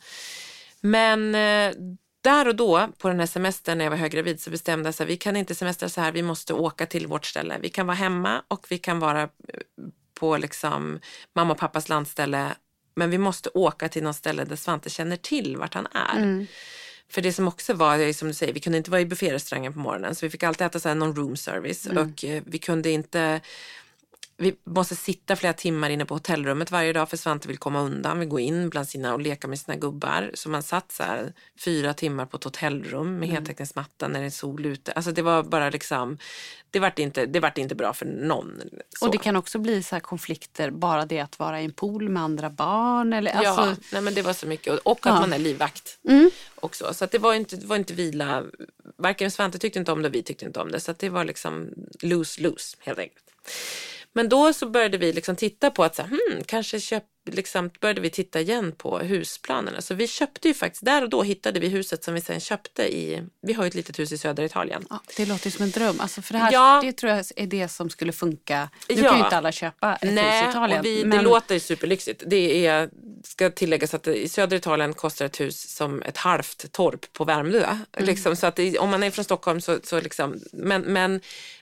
Men eh, där och då på den här semestern när jag var höggravid så bestämde jag att vi kan inte semestra så här, vi måste åka till vårt ställe. Vi kan vara hemma och vi kan vara eh, på liksom mamma och pappas landställe men vi måste åka till något ställe där Svante känner till vart han är. Mm. För det som också var, som du säger, vi kunde inte vara i bufférestaurangen på morgonen så vi fick alltid äta så någon room service mm. och eh, vi kunde inte vi måste sitta flera timmar inne på hotellrummet varje dag för Svante vill komma undan, vill gå in bland sina och leka med sina gubbar. Så man satt så här fyra timmar på ett hotellrum med mm. heltäckningsmatta när det är sol ute. Alltså det var bara liksom, det vart inte, det vart inte bra för någon. Så. Och det kan också bli så konflikter, bara det att vara i en pool med andra barn. Eller, alltså... Ja, nej men det var så mycket. Och, och att ja. man är livvakt mm. också. Så det var inte, det var inte vila. Varken Svante tyckte inte om det och vi tyckte inte om det. Så det var liksom lose-lose helt enkelt. Men då så började vi liksom titta på att så här, hmm, kanske köp, liksom, började vi titta igen på husplanerna. Så vi köpte ju faktiskt, där och då hittade vi huset som vi sen köpte i, vi har ju ett litet hus i södra Italien. Ja, det låter ju som en dröm. Alltså för det här, ja. det tror jag är det som skulle funka. Nu ja. kan ju inte alla köpa ett Nej, hus i Italien. Vi, men... Det låter superlyxigt. Det är, ska tilläggas att i södra Italien kostar ett hus som ett halvt torp på Värmdö. Mm. Liksom, så att det, om man är från Stockholm så, så liksom, men, men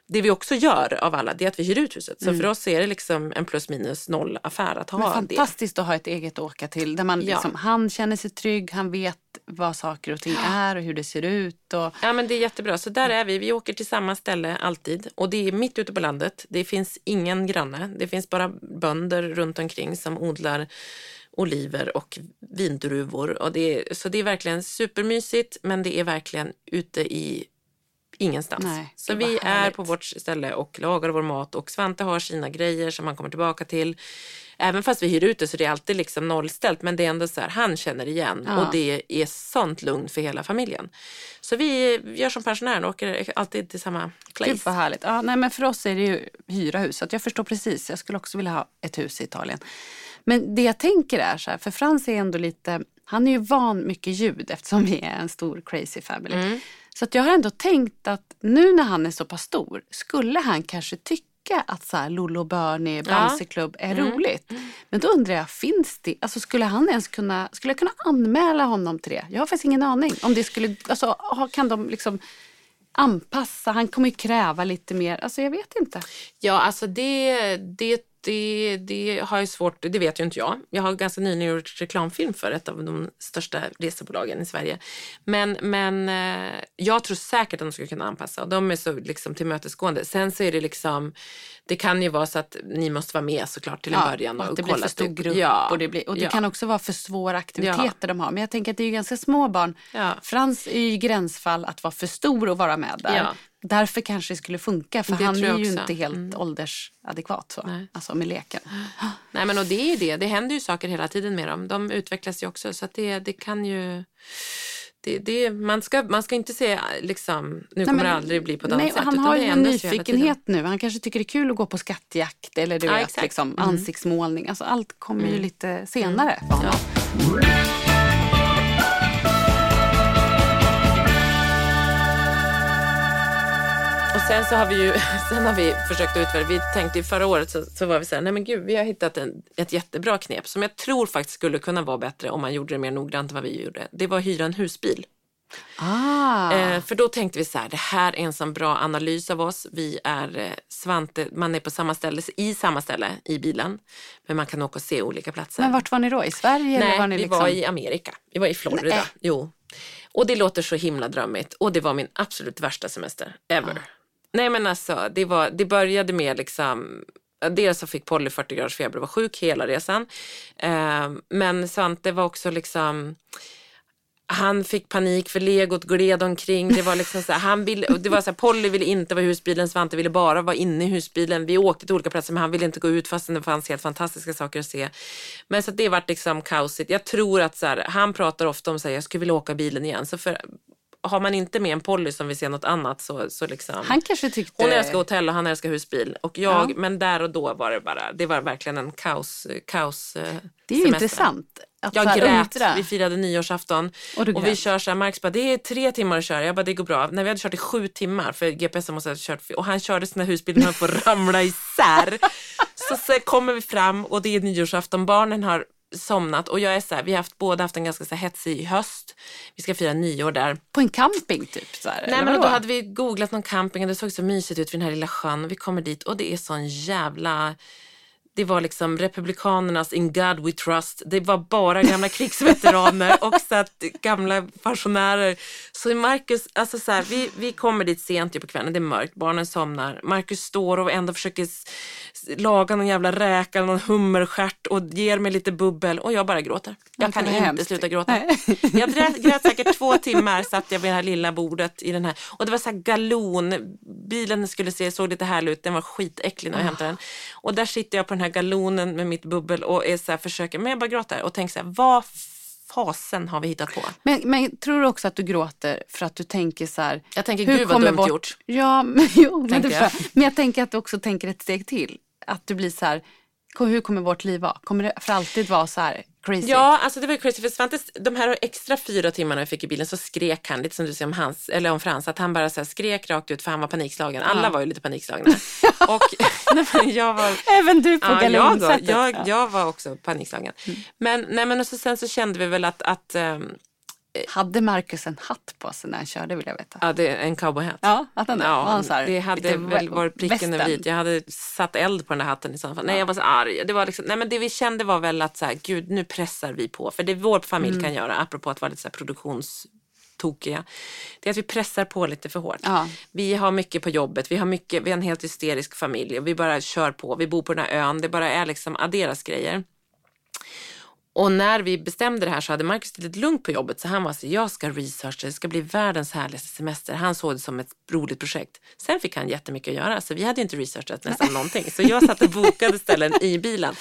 det vi också gör av alla det är att vi hyr ut huset. Så mm. för oss är det liksom en plus minus noll affär att ha Men fantastiskt det. Fantastiskt att ha ett eget att åka till där man liksom, ja. han känner sig trygg, han vet vad saker och ting är och hur det ser ut. Och... Ja men det är jättebra. Så där är vi. Vi åker till samma ställe alltid och det är mitt ute på landet. Det finns ingen granne. Det finns bara bönder runt omkring som odlar oliver och vindruvor. Och det är, så det är verkligen supermysigt men det är verkligen ute i ingenstans. Nej, så vi är på vårt ställe och lagar vår mat och Svante har sina grejer som han kommer tillbaka till. Även fast vi hyr ut det så det är alltid liksom nollställt men det är ändå så här, han känner igen ja. och det är sånt lugn för hela familjen. Så vi gör som pensionären och åker alltid till samma place. Gud vad härligt. Ja, nej, men för oss är det ju hyra hus. Så jag förstår precis, jag skulle också vilja ha ett hus i Italien. Men det jag tänker är så här, för Frans är ändå lite, han är ju van mycket ljud eftersom vi är en stor crazy family. Mm. Så jag har ändå tänkt att nu när han är så pass stor skulle han kanske tycka att så här Lollo Bernie, Bamseklubb är mm. roligt. Men då undrar jag, finns det, alltså skulle han ens kunna, skulle jag kunna anmäla honom till det? Jag har faktiskt ingen aning. Om det skulle, alltså kan de liksom anpassa, han kommer ju kräva lite mer, alltså jag vet inte. Ja alltså det, det det, det har jag svårt, det vet ju inte jag. Jag har ganska nyligen gjort reklamfilm för ett av de största resebolagen i Sverige. Men, men eh, jag tror säkert att de skulle kunna anpassa och de är så liksom tillmötesgående. Sen så är det liksom, det kan ju vara så att ni måste vara med såklart till en ja, början. Och, och det blir för stor grupp ja, och det, blir, och det ja. kan också vara för svåra aktiviteter de har. Men jag tänker att det är ju ganska små barn. Frans är ju gränsfall att vara för stor och vara med där. Därför kanske det skulle funka för det han är ju inte helt mm. åldersadekvat så. Nej. Alltså med leken. Nej men och det är det, det händer ju saker hela tiden med dem. De utvecklas ju också så att det, det kan ju det, det, man, ska, man ska inte säga liksom, nu nej, kommer det aldrig bli på ett annat sätt. Han har ju en nyfikenhet nu. Han kanske tycker det är kul att gå på skattjakt eller du ja, vet, liksom, mm. ansiktsmålning. Alltså, allt kommer mm. ju lite senare mm. för honom. Ja. Sen så har vi ju sen har vi försökt utvärdera. Vi tänkte förra året så, så var vi så här, nej men gud, vi har hittat en, ett jättebra knep som jag tror faktiskt skulle kunna vara bättre om man gjorde det mer noggrant än vad vi gjorde. Det var att hyra en husbil. Ah. Eh, för då tänkte vi så här, det här är en sån bra analys av oss. Vi är eh, Svante, man är på samma ställe, i samma ställe i bilen. Men man kan åka och se olika platser. Men vart var ni då? I Sverige? Nej, var vi liksom... var i Amerika. Vi var i Florida. Nej. Jo. Och det låter så himla drömmigt. Och det var min absolut värsta semester ever. Ah. Nej men alltså, det, var, det började med liksom Dels så fick Polly 40 graders feber och var sjuk hela resan. Eh, men Svante var också liksom han fick panik för legot gled omkring. Det var liksom så här, han ville, det var så här, Polly ville inte vara i husbilen, Svante ville bara vara inne i husbilen. Vi åkte till olika platser men han ville inte gå ut fastän det fanns helt fantastiska saker att se. Men så det vart liksom kaosigt. Jag tror att så här, han pratar ofta om att jag skulle vilja åka bilen igen. Så för, har man inte med en Polly som vill se något annat så, så liksom. Han kanske tyckte... Hon älskar hotell och han älskar husbil. Och jag, Ja. Men där och då var det bara, det var verkligen en kaos, kaos eh, Det är ju semester. intressant. Att Jag grät, undra. vi firade nyårsafton Och och vi kör så här, Marcus bara, det är tre timmar att köra. Jag bara, det går bra. När vi hade kört i sju timmar, för GPS måste ha kört, och han körde sina husbilar och får ramla isär. så, så kommer vi fram och det är nyårsafton, barnen har somnat och jag är så här, vi har haft, båda haft en ganska så här hetsig höst. Vi ska fira nyår där. På en camping typ? Så här, Nej men då vadå? hade vi googlat någon camping och det såg så mysigt ut vid den här lilla sjön. Vi kommer dit och det är sån jävla... Det var liksom republikanernas In God We Trust. Det var bara gamla krigsveteraner och så att gamla pensionärer. Så Marcus, alltså så här, vi, vi kommer dit sent på kvällen, det är mörkt, barnen somnar. Marcus står och ändå försöker laga någon jävla räka, någon hummerstjärt och ger mig lite bubbel och jag bara gråter. Jag Ja, kan inte hemskt. sluta gråta. Nej. Jag grät, grät säkert två timmar satt jag vid det här lilla bordet i den här. Och det var så här galon. Bilen skulle se, såg lite härlig ut. Den var skitäcklig när jag hämtade den. Och där sitter jag på den här galonen med mitt bubbel och är så här, försöker, men jag bara gråter och tänker så här, vad fasen har vi hittat på? Men, men tror du också att du gråter för att du tänker så här... Jag tänker, hur gud vad dumt vårt- gjort. Ja, men, jo, men, jag. men jag tänker att du också tänker ett steg till. Att du blir så här, hur kommer vårt liv vara? Kommer det för alltid vara så här crazy? Ja, alltså det var ju crazy för Svante, de här extra fyra timmarna jag fick i bilen så skrek han, lite som du säger om hans, eller om Frans, att han bara så skrek rakt ut för han var panikslagen. Alla var ju lite panikslagna. och nej, men jag var, Även du på Ja, jag, galonsättet. jag, Ja. jag var också panikslagen. Men, nej, men och så, sen så kände vi väl att, att ehm, Hade Marcus en hatt på sig när han körde vill jag veta. ja, det är en cowboyhatt. Ja, att han, var Ja, han så här, det hade väl vä- varit pricken över i. Jag hade satt eld på den där hatten i sådana fall. Nej, jag var så arg. Det, var liksom, nej, men det vi kände var väl att så här, gud, nu pressar vi på. För det vår familj Mm. kan göra, apropå att vara lite så här produktionstokiga, det är att vi pressar på lite för hårt. Ja. Vi har mycket på jobbet, vi har, mycket, vi har en helt hysterisk familj och vi bara kör på. Vi bor på den här ön, det bara är liksom adderas grejer. Och när vi bestämde det här så hade Marcus lite lugnt på jobbet så han var så jag ska researcha, det ska bli världens härligaste semester. Han såg det som ett roligt projekt. Sen fick han jättemycket att göra så vi hade inte researchat nästan någonting. Så jag satt och bokade ställen i bilen.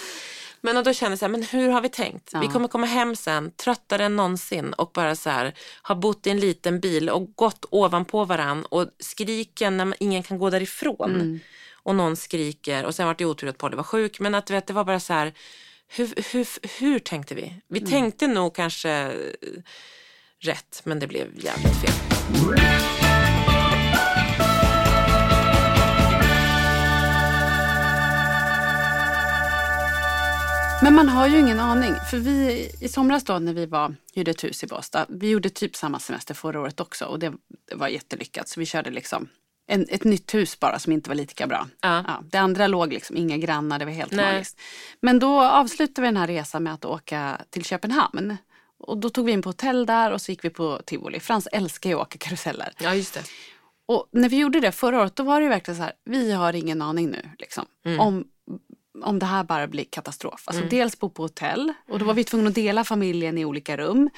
Men och då kände jag så här, men hur har vi tänkt? Vi kommer komma hem sen tröttare än någonsin och bara så här ha bott i en liten bil och gått ovanpå varann och skriken när man, ingen kan gå därifrån. Och någon skriker och sen var det otur att Polly var sjuk men att vet, det var bara så här hur, hur, hur tänkte vi? Vi tänkte nog kanske eh, rätt men det blev jävligt fel. Men man har ju ingen aning. För vi i somras då när vi var, hyrde ett hus i Båstad. Vi gjorde typ samma semester förra året också och det, det var jättelyckat. Så vi körde liksom en, ett nytt hus bara som inte var lika bra. Ja. det andra låg liksom inga grannar, det var helt Nej. magiskt. Men då avslutade vi den här resan med att åka till Köpenhamn. Och då tog vi in på hotell där och så gick vi på tivoli. Frans älskar ju att åka karuseller. Ja just det. Och när vi gjorde det förra året då var det ju verkligen så här, vi har ingen aning nu liksom, om, om det här bara blir katastrof. Alltså dels bo på hotell och då var vi tvungna att dela familjen i olika rum.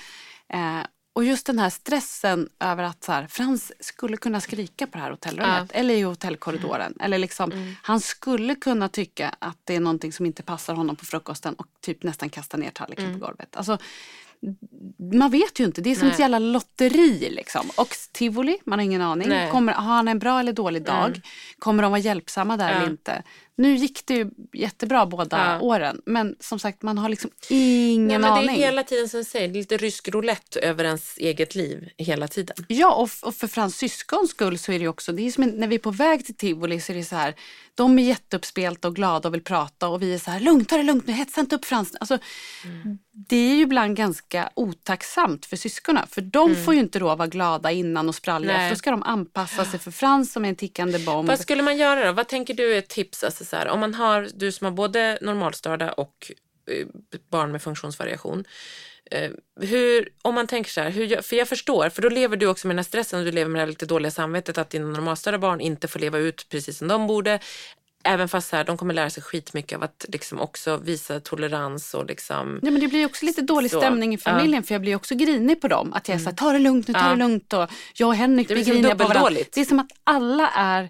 Eh, och just den här stressen över att så här, Frans skulle kunna skrika på det här hotellrummet eller i hotellkorridoren. Eller liksom, Han skulle kunna tycka att det är någonting som inte passar honom på frukosten och typ nästan kasta ner tallriken på golvet. Alltså, man vet ju inte, det är som ett Nej. jävla lotteri liksom. Och tivoli, man har ingen aning. Nej. Kommer, har han en bra eller dålig dag? Kommer de vara hjälpsamma där Ja. eller inte? Nu gick det ju jättebra båda Ja. åren. Men som sagt, man har liksom ingen Nej, aning. det är hela tiden som du säger, lite rysk roulette över ens eget liv hela tiden. Ja, och, och för Frans syskons skull så är det ju också, det är som en, när vi är på väg till tivoli så är det så här, de är jätteuppspelta och glada och vill prata och vi är så här, lugnt, ta det lugnt nu, hetsa inte upp Frans. Alltså, Det är ju ibland ganska otacksamt för syskonen, för de får ju inte då vara glada innan och spralliga, Nej. för då ska de anpassa sig för Frans som är en tickande bomb. Vad skulle man göra då? Vad tänker du är ett tips? Alltså så här, om man har, du som har både normalstörda och eh, barn med funktionsvariation. Eh, hur, om man tänker så här, hur, för jag förstår, för då lever du också med den här stressen och du lever med det här lite dåliga samvetet att dina normalstörda barn inte får leva ut precis som de borde. Även fast så här, de kommer lära sig skitmycket av att liksom också visa tolerans och liksom... Ja, men det blir också lite dålig Så, stämning i familjen ja. för jag blir också grinig på dem. Att jag är såhär, ta det lugnt nu, ta Ja. det lugnt. Och jag och Henrik Det blir griniga på varandra. Det är som att alla är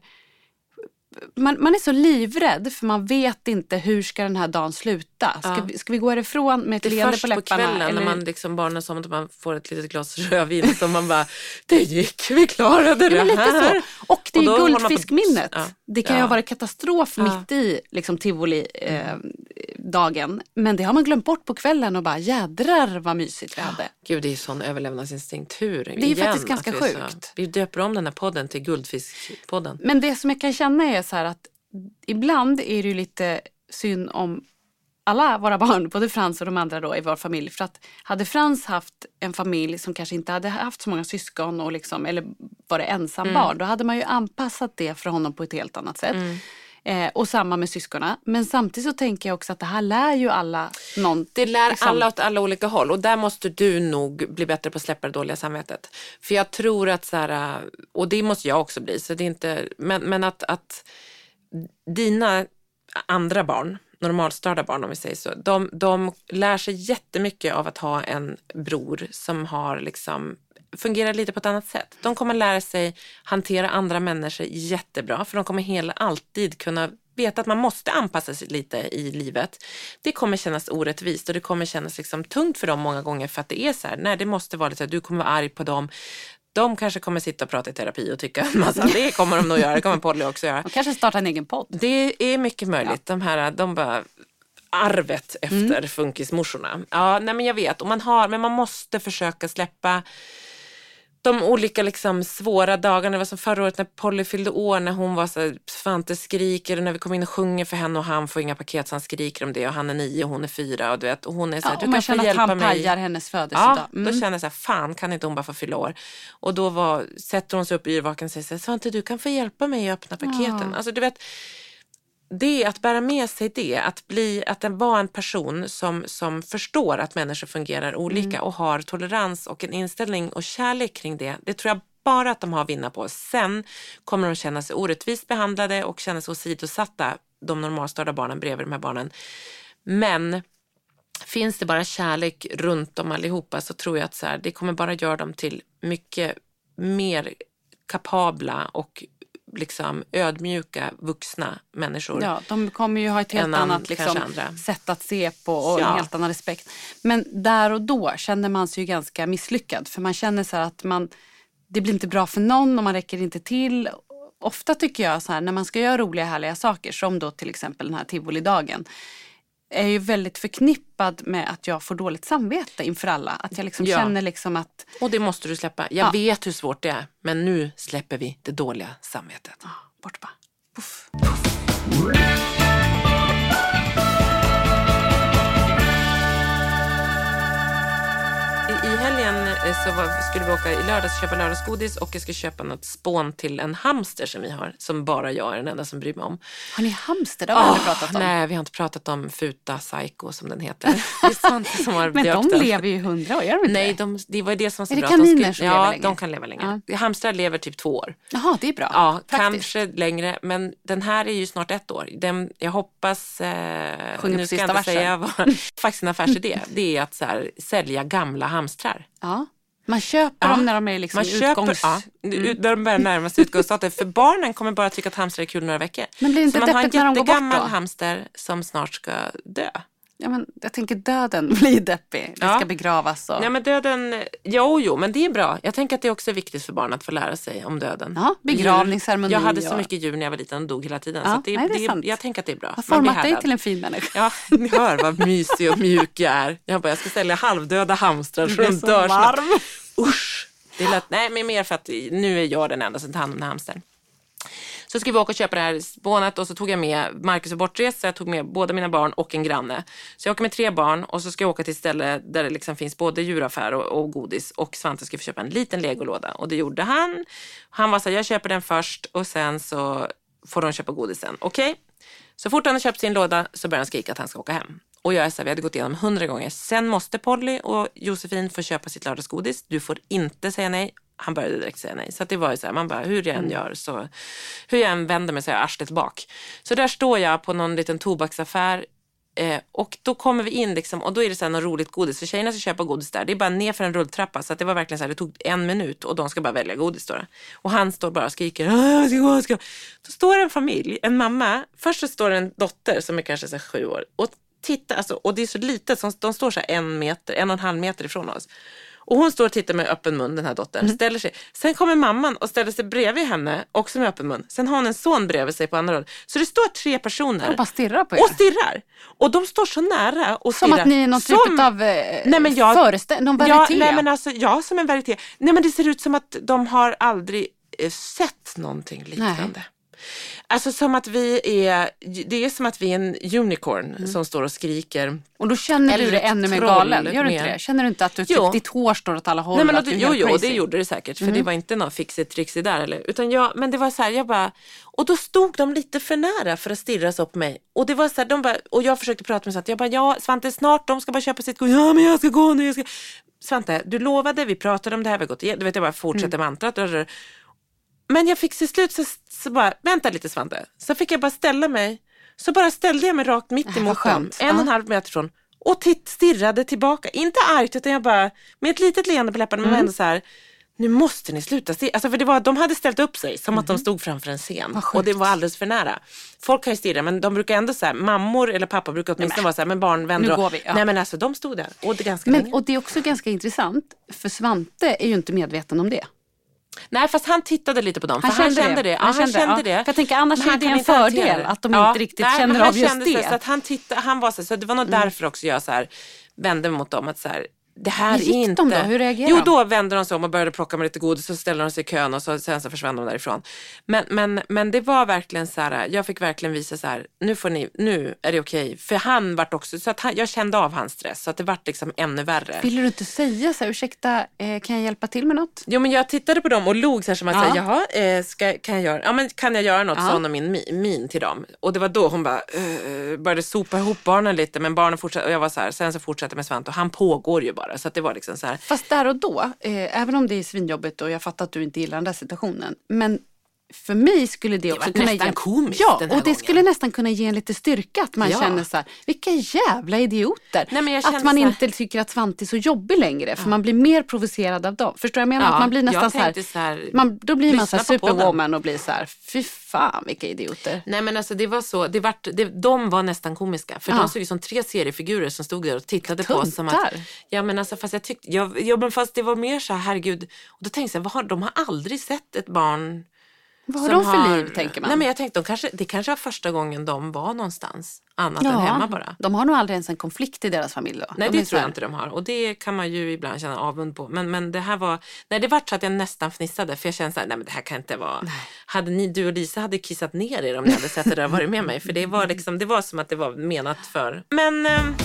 man, man är så livrädd för man vet inte hur ska den här dagen sluta. Ska, Ja. vi, ska vi gå härifrån med ett Det är leende först på på, läpparna? kvällen eller- när man liksom barnen som att man får ett litet glas rödvin som man bara, det gick, vi klarade Ja, det men lite här. så. Och det Och är håller man på- guldfiskminnet. Ja. Det kan ju ha varit katastrof mitt i liksom, tivoli-dagen. men det har man glömt bort på kvällen och bara jädrar vad mysigt vi hade. Gud, det är sån överlevnadsinstinkt. Hur? är ju faktiskt ganska vi är så- sjukt. vi döper om den här podden till Guldfiskpodden. Men det som jag kan känna är så här att ibland är det ju lite synd om alla våra barn, både Frans och de andra då i vår familj. För att hade Frans haft en familj som kanske inte hade haft så många syskon och liksom, eller var det ensam barn, då hade man ju anpassat det för honom på ett helt annat sätt. Eh, och samma med syskonen. Men samtidigt så tänker jag också att det här lär ju alla någon. Det lär liksom- alla åt alla olika håll och där måste du nog bli bättre på att släppa det dåliga samvetet. För jag tror att så här, och det måste jag också bli, så det är inte, men, men att, att dina andra barn, normalstörda barn om vi säger så, de, de lär sig jättemycket av att ha en bror som har liksom fungerar lite på ett annat sätt. De kommer lära sig hantera andra människor jättebra för de kommer hela alltid kunna veta att man måste anpassa sig lite i livet. Det kommer kännas orättvist och det kommer kännas liksom tungt för dem många gånger för att det är så här, nej det måste vara lite så här, du kommer vara arg på dem. De kanske kommer sitta och prata i terapi och tycka en massa, det kommer de nog göra, det kommer Polly också göra. Och kanske starta en egen podd. Det är mycket möjligt. De här, de bara arvet efter funkismorsorna. Ja, nej men jag vet. Och man har, men man måste försöka släppa de olika liksom svåra dagarna. Det var som förra året när Polly fyllde år, när hon var så här, Svante skriker och när vi kommer in och sjunger för henne och han får inga paket så han skriker om det och han är nio och hon är fyra och du vet, och hon är så här, Ja, du man kan få känner att hjälpa han mig. pajar hennes födelsedag. Ja, Mm. då känner jag så här, fan kan inte hon bara få fylla år? Och då var, sätter hon sig upp yrvaken och säger så här, Svante du kan få hjälpa mig att öppna paketen. Alltså du vet, det att bära med sig det, att, bli, att den var en person som, som förstår att människor fungerar olika Mm. och har tolerans och en inställning och kärlek kring det. Det tror jag bara att de har att vinna på. Sen kommer de känna sig orättvist behandlade och känna sig åsidosatta, de normalstörda barnen bredvid de här barnen. Men finns det bara kärlek runt dem allihopa så tror jag att så här, det kommer bara göra dem till mycket mer kapabla och liksom ödmjuka vuxna människor. Ja, de kommer ju ha ett helt annat liksom, sätt att se på och Ja. en helt annan respekt. Men där och då känner man sig ju ganska misslyckad. För man känner så att man, det blir inte bra för någon och man räcker inte till. Ofta tycker jag så här när man ska göra roliga härliga saker som då till exempel den här tivolidagen är ju väldigt förknippad med att jag får dåligt samvete inför alla. Att jag liksom Ja. känner liksom att Och det måste du släppa. Jag Ja. vet hur svårt det är, men nu släpper vi det dåliga samvetet. ah, bort bara. Puff. I, I helgen eh, så var, skulle vi åka i lördags och köpa lördagsgodis och jag ska köpa något spån till en hamster som vi har, som bara jag är den enda som bryr mig om. Har ni hamster? Det har vi aldrig Åh, pratat om. Nej, vi har inte pratat om Futa Psycho som den heter. Det är Svante som har Men de den. lever ju i hundra år, gör de inte Nej, det? de, det var det som var så Är det bra. att de kaniner som ja, lever länge? de kan leva längre. Hamstrar lever typ två år. Jaha, det är bra. Ja, Praktiskt. kanske längre. Men den här är ju snart ett år. Den, jag hoppas... Eh, Sjunger nu på ska sista versen. säga vad... faktiskt en affärsidé. Det är att så här, sälja gamla hamstrar. Ja. Man köper Ja, dem när de är liksom Man köper, utgångs... ja, när de börjar närma sig utgångsdatum. För barnen kommer bara tycka att hamstrar är kul några veckor. Men blir det inte Så man har en deppigt när de går bort jättegammal hamster som snart ska dö. Ja, men jag tänker döden blir deppig. Det Ja. ska begravas och... Nej men döden, jo jo men det är bra. Jag tänker att det är också viktigt för barn att få lära sig om döden. Ja, begravningsceremoni. Jag hade så och- mycket djur när jag var liten och dog hela tiden. Ja, så det, nej, det är det, sant. jag tänker att det är bra. har format dig till en fin människa. Ja, ni hör vad mysig och mjuk jag är. Jag bara, jag ska sälja halvdöda hamstrar så de dör varm. Usch. Det är lätt, nej, men mer för att nu är jag den enda som tar hand om den här hamstern. Så ska vi åka och köpa det här spånet och så tog jag med Marcus och bortresa. Jag tog med båda mina barn och en granne. Så jag åker med tre barn och så ska jag åka till ett ställe där det liksom finns både djuraffär och, och godis. Och Svante ska få köpa en liten legolåda och det gjorde han. Han var så här, jag köper den först och sen så får de köpa godisen. Okej? Så fort han har köpt sin låda så börjar han skrika att han ska åka hem. Och jag är så här, vi hade gått igenom hundra gånger. Sen måste Polly och Josefin få köpa sitt lördagsgodis. Du får inte säga nej. Han började direkt säga nej. Så det var ju så här, man bara, hur jag än gör så, hur jag än vänder mig så är jag arslet bak. Så där står jag på någon liten tobaksaffär Eh, och då kommer vi in liksom, och då är det så här något roligt godis. För tjejerna ska köpa godis där. Det är bara ner för en rulltrappa. Så att det var verkligen så här, det tog en minut och de ska bara välja godis. Då. Och han står bara och skriker. "Åh, Jag ska gå, jag ska. gå." Då står en familj, en mamma. Först så står det en dotter som är kanske så här sju år. Och titta, alltså, och det är så litet, så de står så här en meter, en och en halv meter ifrån oss. Och hon står och tittar med öppen mun, den här dottern. Mm. Ställer sig. Sen kommer mamman och ställer sig bredvid henne, också med öppen mun. Sen har hon en son bredvid sig på andra hållet. Så det står tre personer Och bara stirrar på er. och stirrar. Och de står så nära och Som stirrar. att ni är någon typ Som- av eh, Nej, men jag- föreställning, någon Ja, varieté. nej, men alltså, ja, som en varieté. Nej men det ser ut som att de har aldrig eh, sett någonting liknande. Alltså som att vi är, det är som att vi är en unicorn Mm. som står och skriker. och då känner Eller du dig ännu mer galen. Gör du inte det? Känner du inte att du, typ, ditt hår står åt alla håll? Nej, men, att du jo, jo, det gjorde det säkert. För Mm. det var inte någon fixigt trixigt där. Eller, utan jag, men det var så här, jag bara, och då stod de lite för nära för att stirra så på mig. Och det var så här, de bara, och jag försökte prata med Svante. Jag bara, ja Svante snart, de ska bara köpa sitt godis. Ja men jag ska gå nu. Jag ska. Svante, du lovade, vi pratade om det här, vi har gått igenom, du vet jag bara fortsätter Mm. mantrat. Men jag fick till slut så, så bara, vänta lite Svante. Så fick jag bara ställa mig. Så bara ställde jag mig rakt mitt emot dem, en och en halv meter från. Och titt, stirrade tillbaka. Inte argt utan jag bara, med ett litet leende på läpparna men Mm. ändå så här. Nu måste ni sluta stirra. Alltså för det var, de hade ställt upp sig som att de stod framför en scen. Mm. Och det var alldeles för nära. Folk kan ju stirra men de brukar ändå så här, mammor eller pappa brukar åtminstone vara så här, men barn vänder Nu och- går vi, ja. Nej men alltså de stod där. Och det ganska Men, länge. och det är också ganska intressant, för Svante är ju inte medveten om det. Nej fast han tittade lite på dem. Han för han kände kände det. det. Ja, Han han kände, kände ja. det. För jag tänker, annars Men är han det en fördel att de inte riktigt nej, känner han av just kände det. Mm. Så, så att han, titta, han var så, så det var nog därför också jag så här, vände mig mot dem. Att så här, det här gick är inte... de då? Hur reagerade Jo, de? då vände de sig om och började plocka med lite godis och så ställde de sig i kön och så, sen så försvann de därifrån. Men, men, men det var verkligen så här, jag fick verkligen visa så här, nu får ni, nu är det okej. För han vart också, så att han, jag kände av hans stress så att det vart liksom ännu värre. Vill du inte säga så här, ursäkta, eh, kan jag hjälpa till med något? Jo men jag tittade på dem och log så här som att Ja. säga, jaha, eh, ska, kan, jag göra, ja, men kan jag göra något? Ja. Sa hon och min mi- min till dem. Och det var då hon bara eh, började sopa ihop barnen lite men barnen fortsatte och jag var så här, sen så fortsatte med Svante och han pågår ju bara så att det var liksom så här. Fast där och då, eh, även om det är svinjobbigt och jag fattar att du inte gillar den där situationen. Men för mig skulle det också var kunna ge... komiskt Ja, och det gången. skulle nästan kunna ge en lite styrka att man Ja. känner så här, vilka jävla idioter. Nej, att man här- inte tycker att Svante är så jobbig längre för man blir mer provocerad av dem. Förstår jag menar? Ja, att man blir nästan så här, så här, man, då blir man så här superwoman och blir så här, fy fan vilka idioter. Nej men alltså det var så, det vart, det, de var nästan komiska. För Ja. de såg ut som tre seriefigurer som stod där och tittade på oss som att... Tuntar. Ja men alltså fast jag tyckte, ja, men fast det var mer så här, herregud. Och då tänkte jag, vad har, de har aldrig sett ett barn Vad har de för liv tänker man? Nej men jag tänkte, de kanske, det kanske var första gången de var någonstans annat än hemma bara. De har nog aldrig ens en konflikt i deras familj då. Nej de det tror jag inte de har och det kan man ju ibland känna avund på. Men, men det här var, nej det vart så att jag nästan fnissade för jag kände så här, nej men det här kan inte vara. Hade ni, du och Lisa hade kissat ner er om ni hade sett det där och varit med mig. För det var liksom, det var som att det var menat för. Men ehm,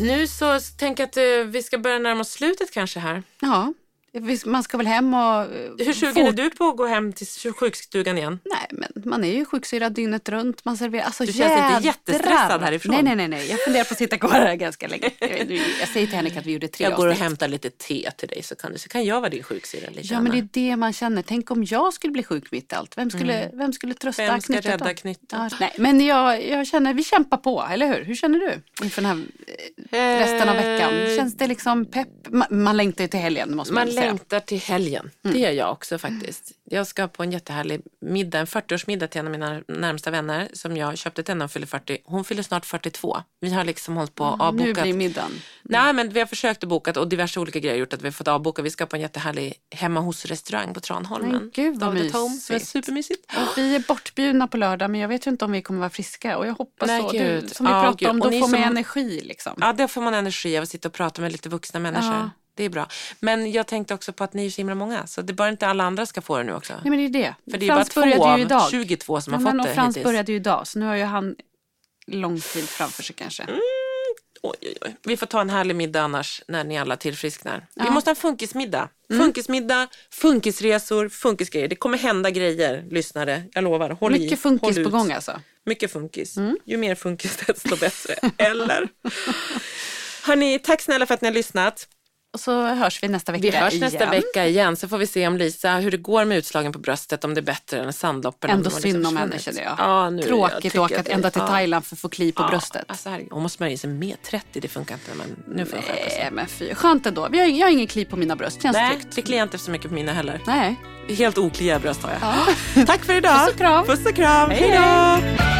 Nu så tänker jag att eh, vi ska börja närma oss slutet kanske här. Ja, man ska väl hem och... eh, Hur sugen är du på att gå hem till sjukstugan igen? Nej, men man är ju sjuksyrrad dygnet runt. Man serverar, alltså Du känns inte jädrar. jättestressad härifrån? Nej, nej, nej, nej. Jag funderar på att sitta kvar här ganska länge. Jag, säger till Henrik att vi gjorde tre Jag går och hämtar lite te till dig så kan, du, så kan jag vara din sjuksyrra lite. Ja, men det är det man känner. Tänk om jag skulle bli sjuk mitt i allt. Vem skulle, vem skulle trösta Mm. Vem ska knyttet rädda knyttet? Ja, nej, men jag, jag känner, vi kämpar på, eller hur? Hur känner du inför den här eh, resten av veckan? Känns det liksom pepp? Man, man längtar ju till helgen, måste man, Man. Längtar till helgen. Mm. Det gör jag också faktiskt. Jag ska på en jättehärlig middag, en 40-årsmiddag till en av mina närmsta vänner som jag köpte till henne hon fyller 40. Hon fyller snart 42. Vi har liksom hållit på och Mm, Nu avbokat. blir middagen. Nej men vi har försökt att boka och diverse olika grejer gjort att vi har fått avboka. Vi ska på en jättehärlig hemma hos restaurang på Tranholmen. Men gud, vad David Home, det är mysigt. supermysigt. Och vi är bortbjudna på lördag men jag vet ju inte om vi kommer vara friska och jag hoppas Nej, så. Du, som vi pratade om, då får man som- energi liksom. Ja, då får man energi av att sitta och prata med lite vuxna människor. Ja. Det är bra. Men jag tänkte också på att ni är så himla många. Så det är bara inte alla andra ska få det nu också. Nej men det är det. För det är Frans bara två av idag. 22 som Ja, har men fått och det Frans hittills. började ju idag så nu har ju han lång tid framför sig kanske. Oj, oj, oj. Vi får ta en härlig middag annars när ni alla tillfrisknar. Vi Ja. måste ha en funkismiddag. Funkismiddag, funkisresor, funkisgrejer. Det kommer hända grejer, lyssnare. Jag lovar. Håll i. Mycket funkis håll på gång alltså. Mycket funkis. Ju mer funkis desto bättre. Eller? Hörni, tack snälla för att ni har lyssnat. Och så hörs vi nästa vecka Vi hörs igen. nästa vecka igen så får vi se om Lisa, hur det går med utslagen på bröstet, om det är bättre än sandloppen. Ändå om de synd om henne känner jag. Ja, nu, jag Tråkigt att åka ända till ja. Thailand för att få kli på Ja, bröstet. Alltså, herregud, hon måste smörja sig med 30, det funkar inte. Men nu får. Nej men fy, skönt ändå. Vi har, jag har ingen kli på mina bröst, känns Nej, tryggt. det kliar inte så mycket på mina heller. Nej. Helt okliga bröst har jag. Tack för idag. Puss och kram. Puss och kram. Hej då.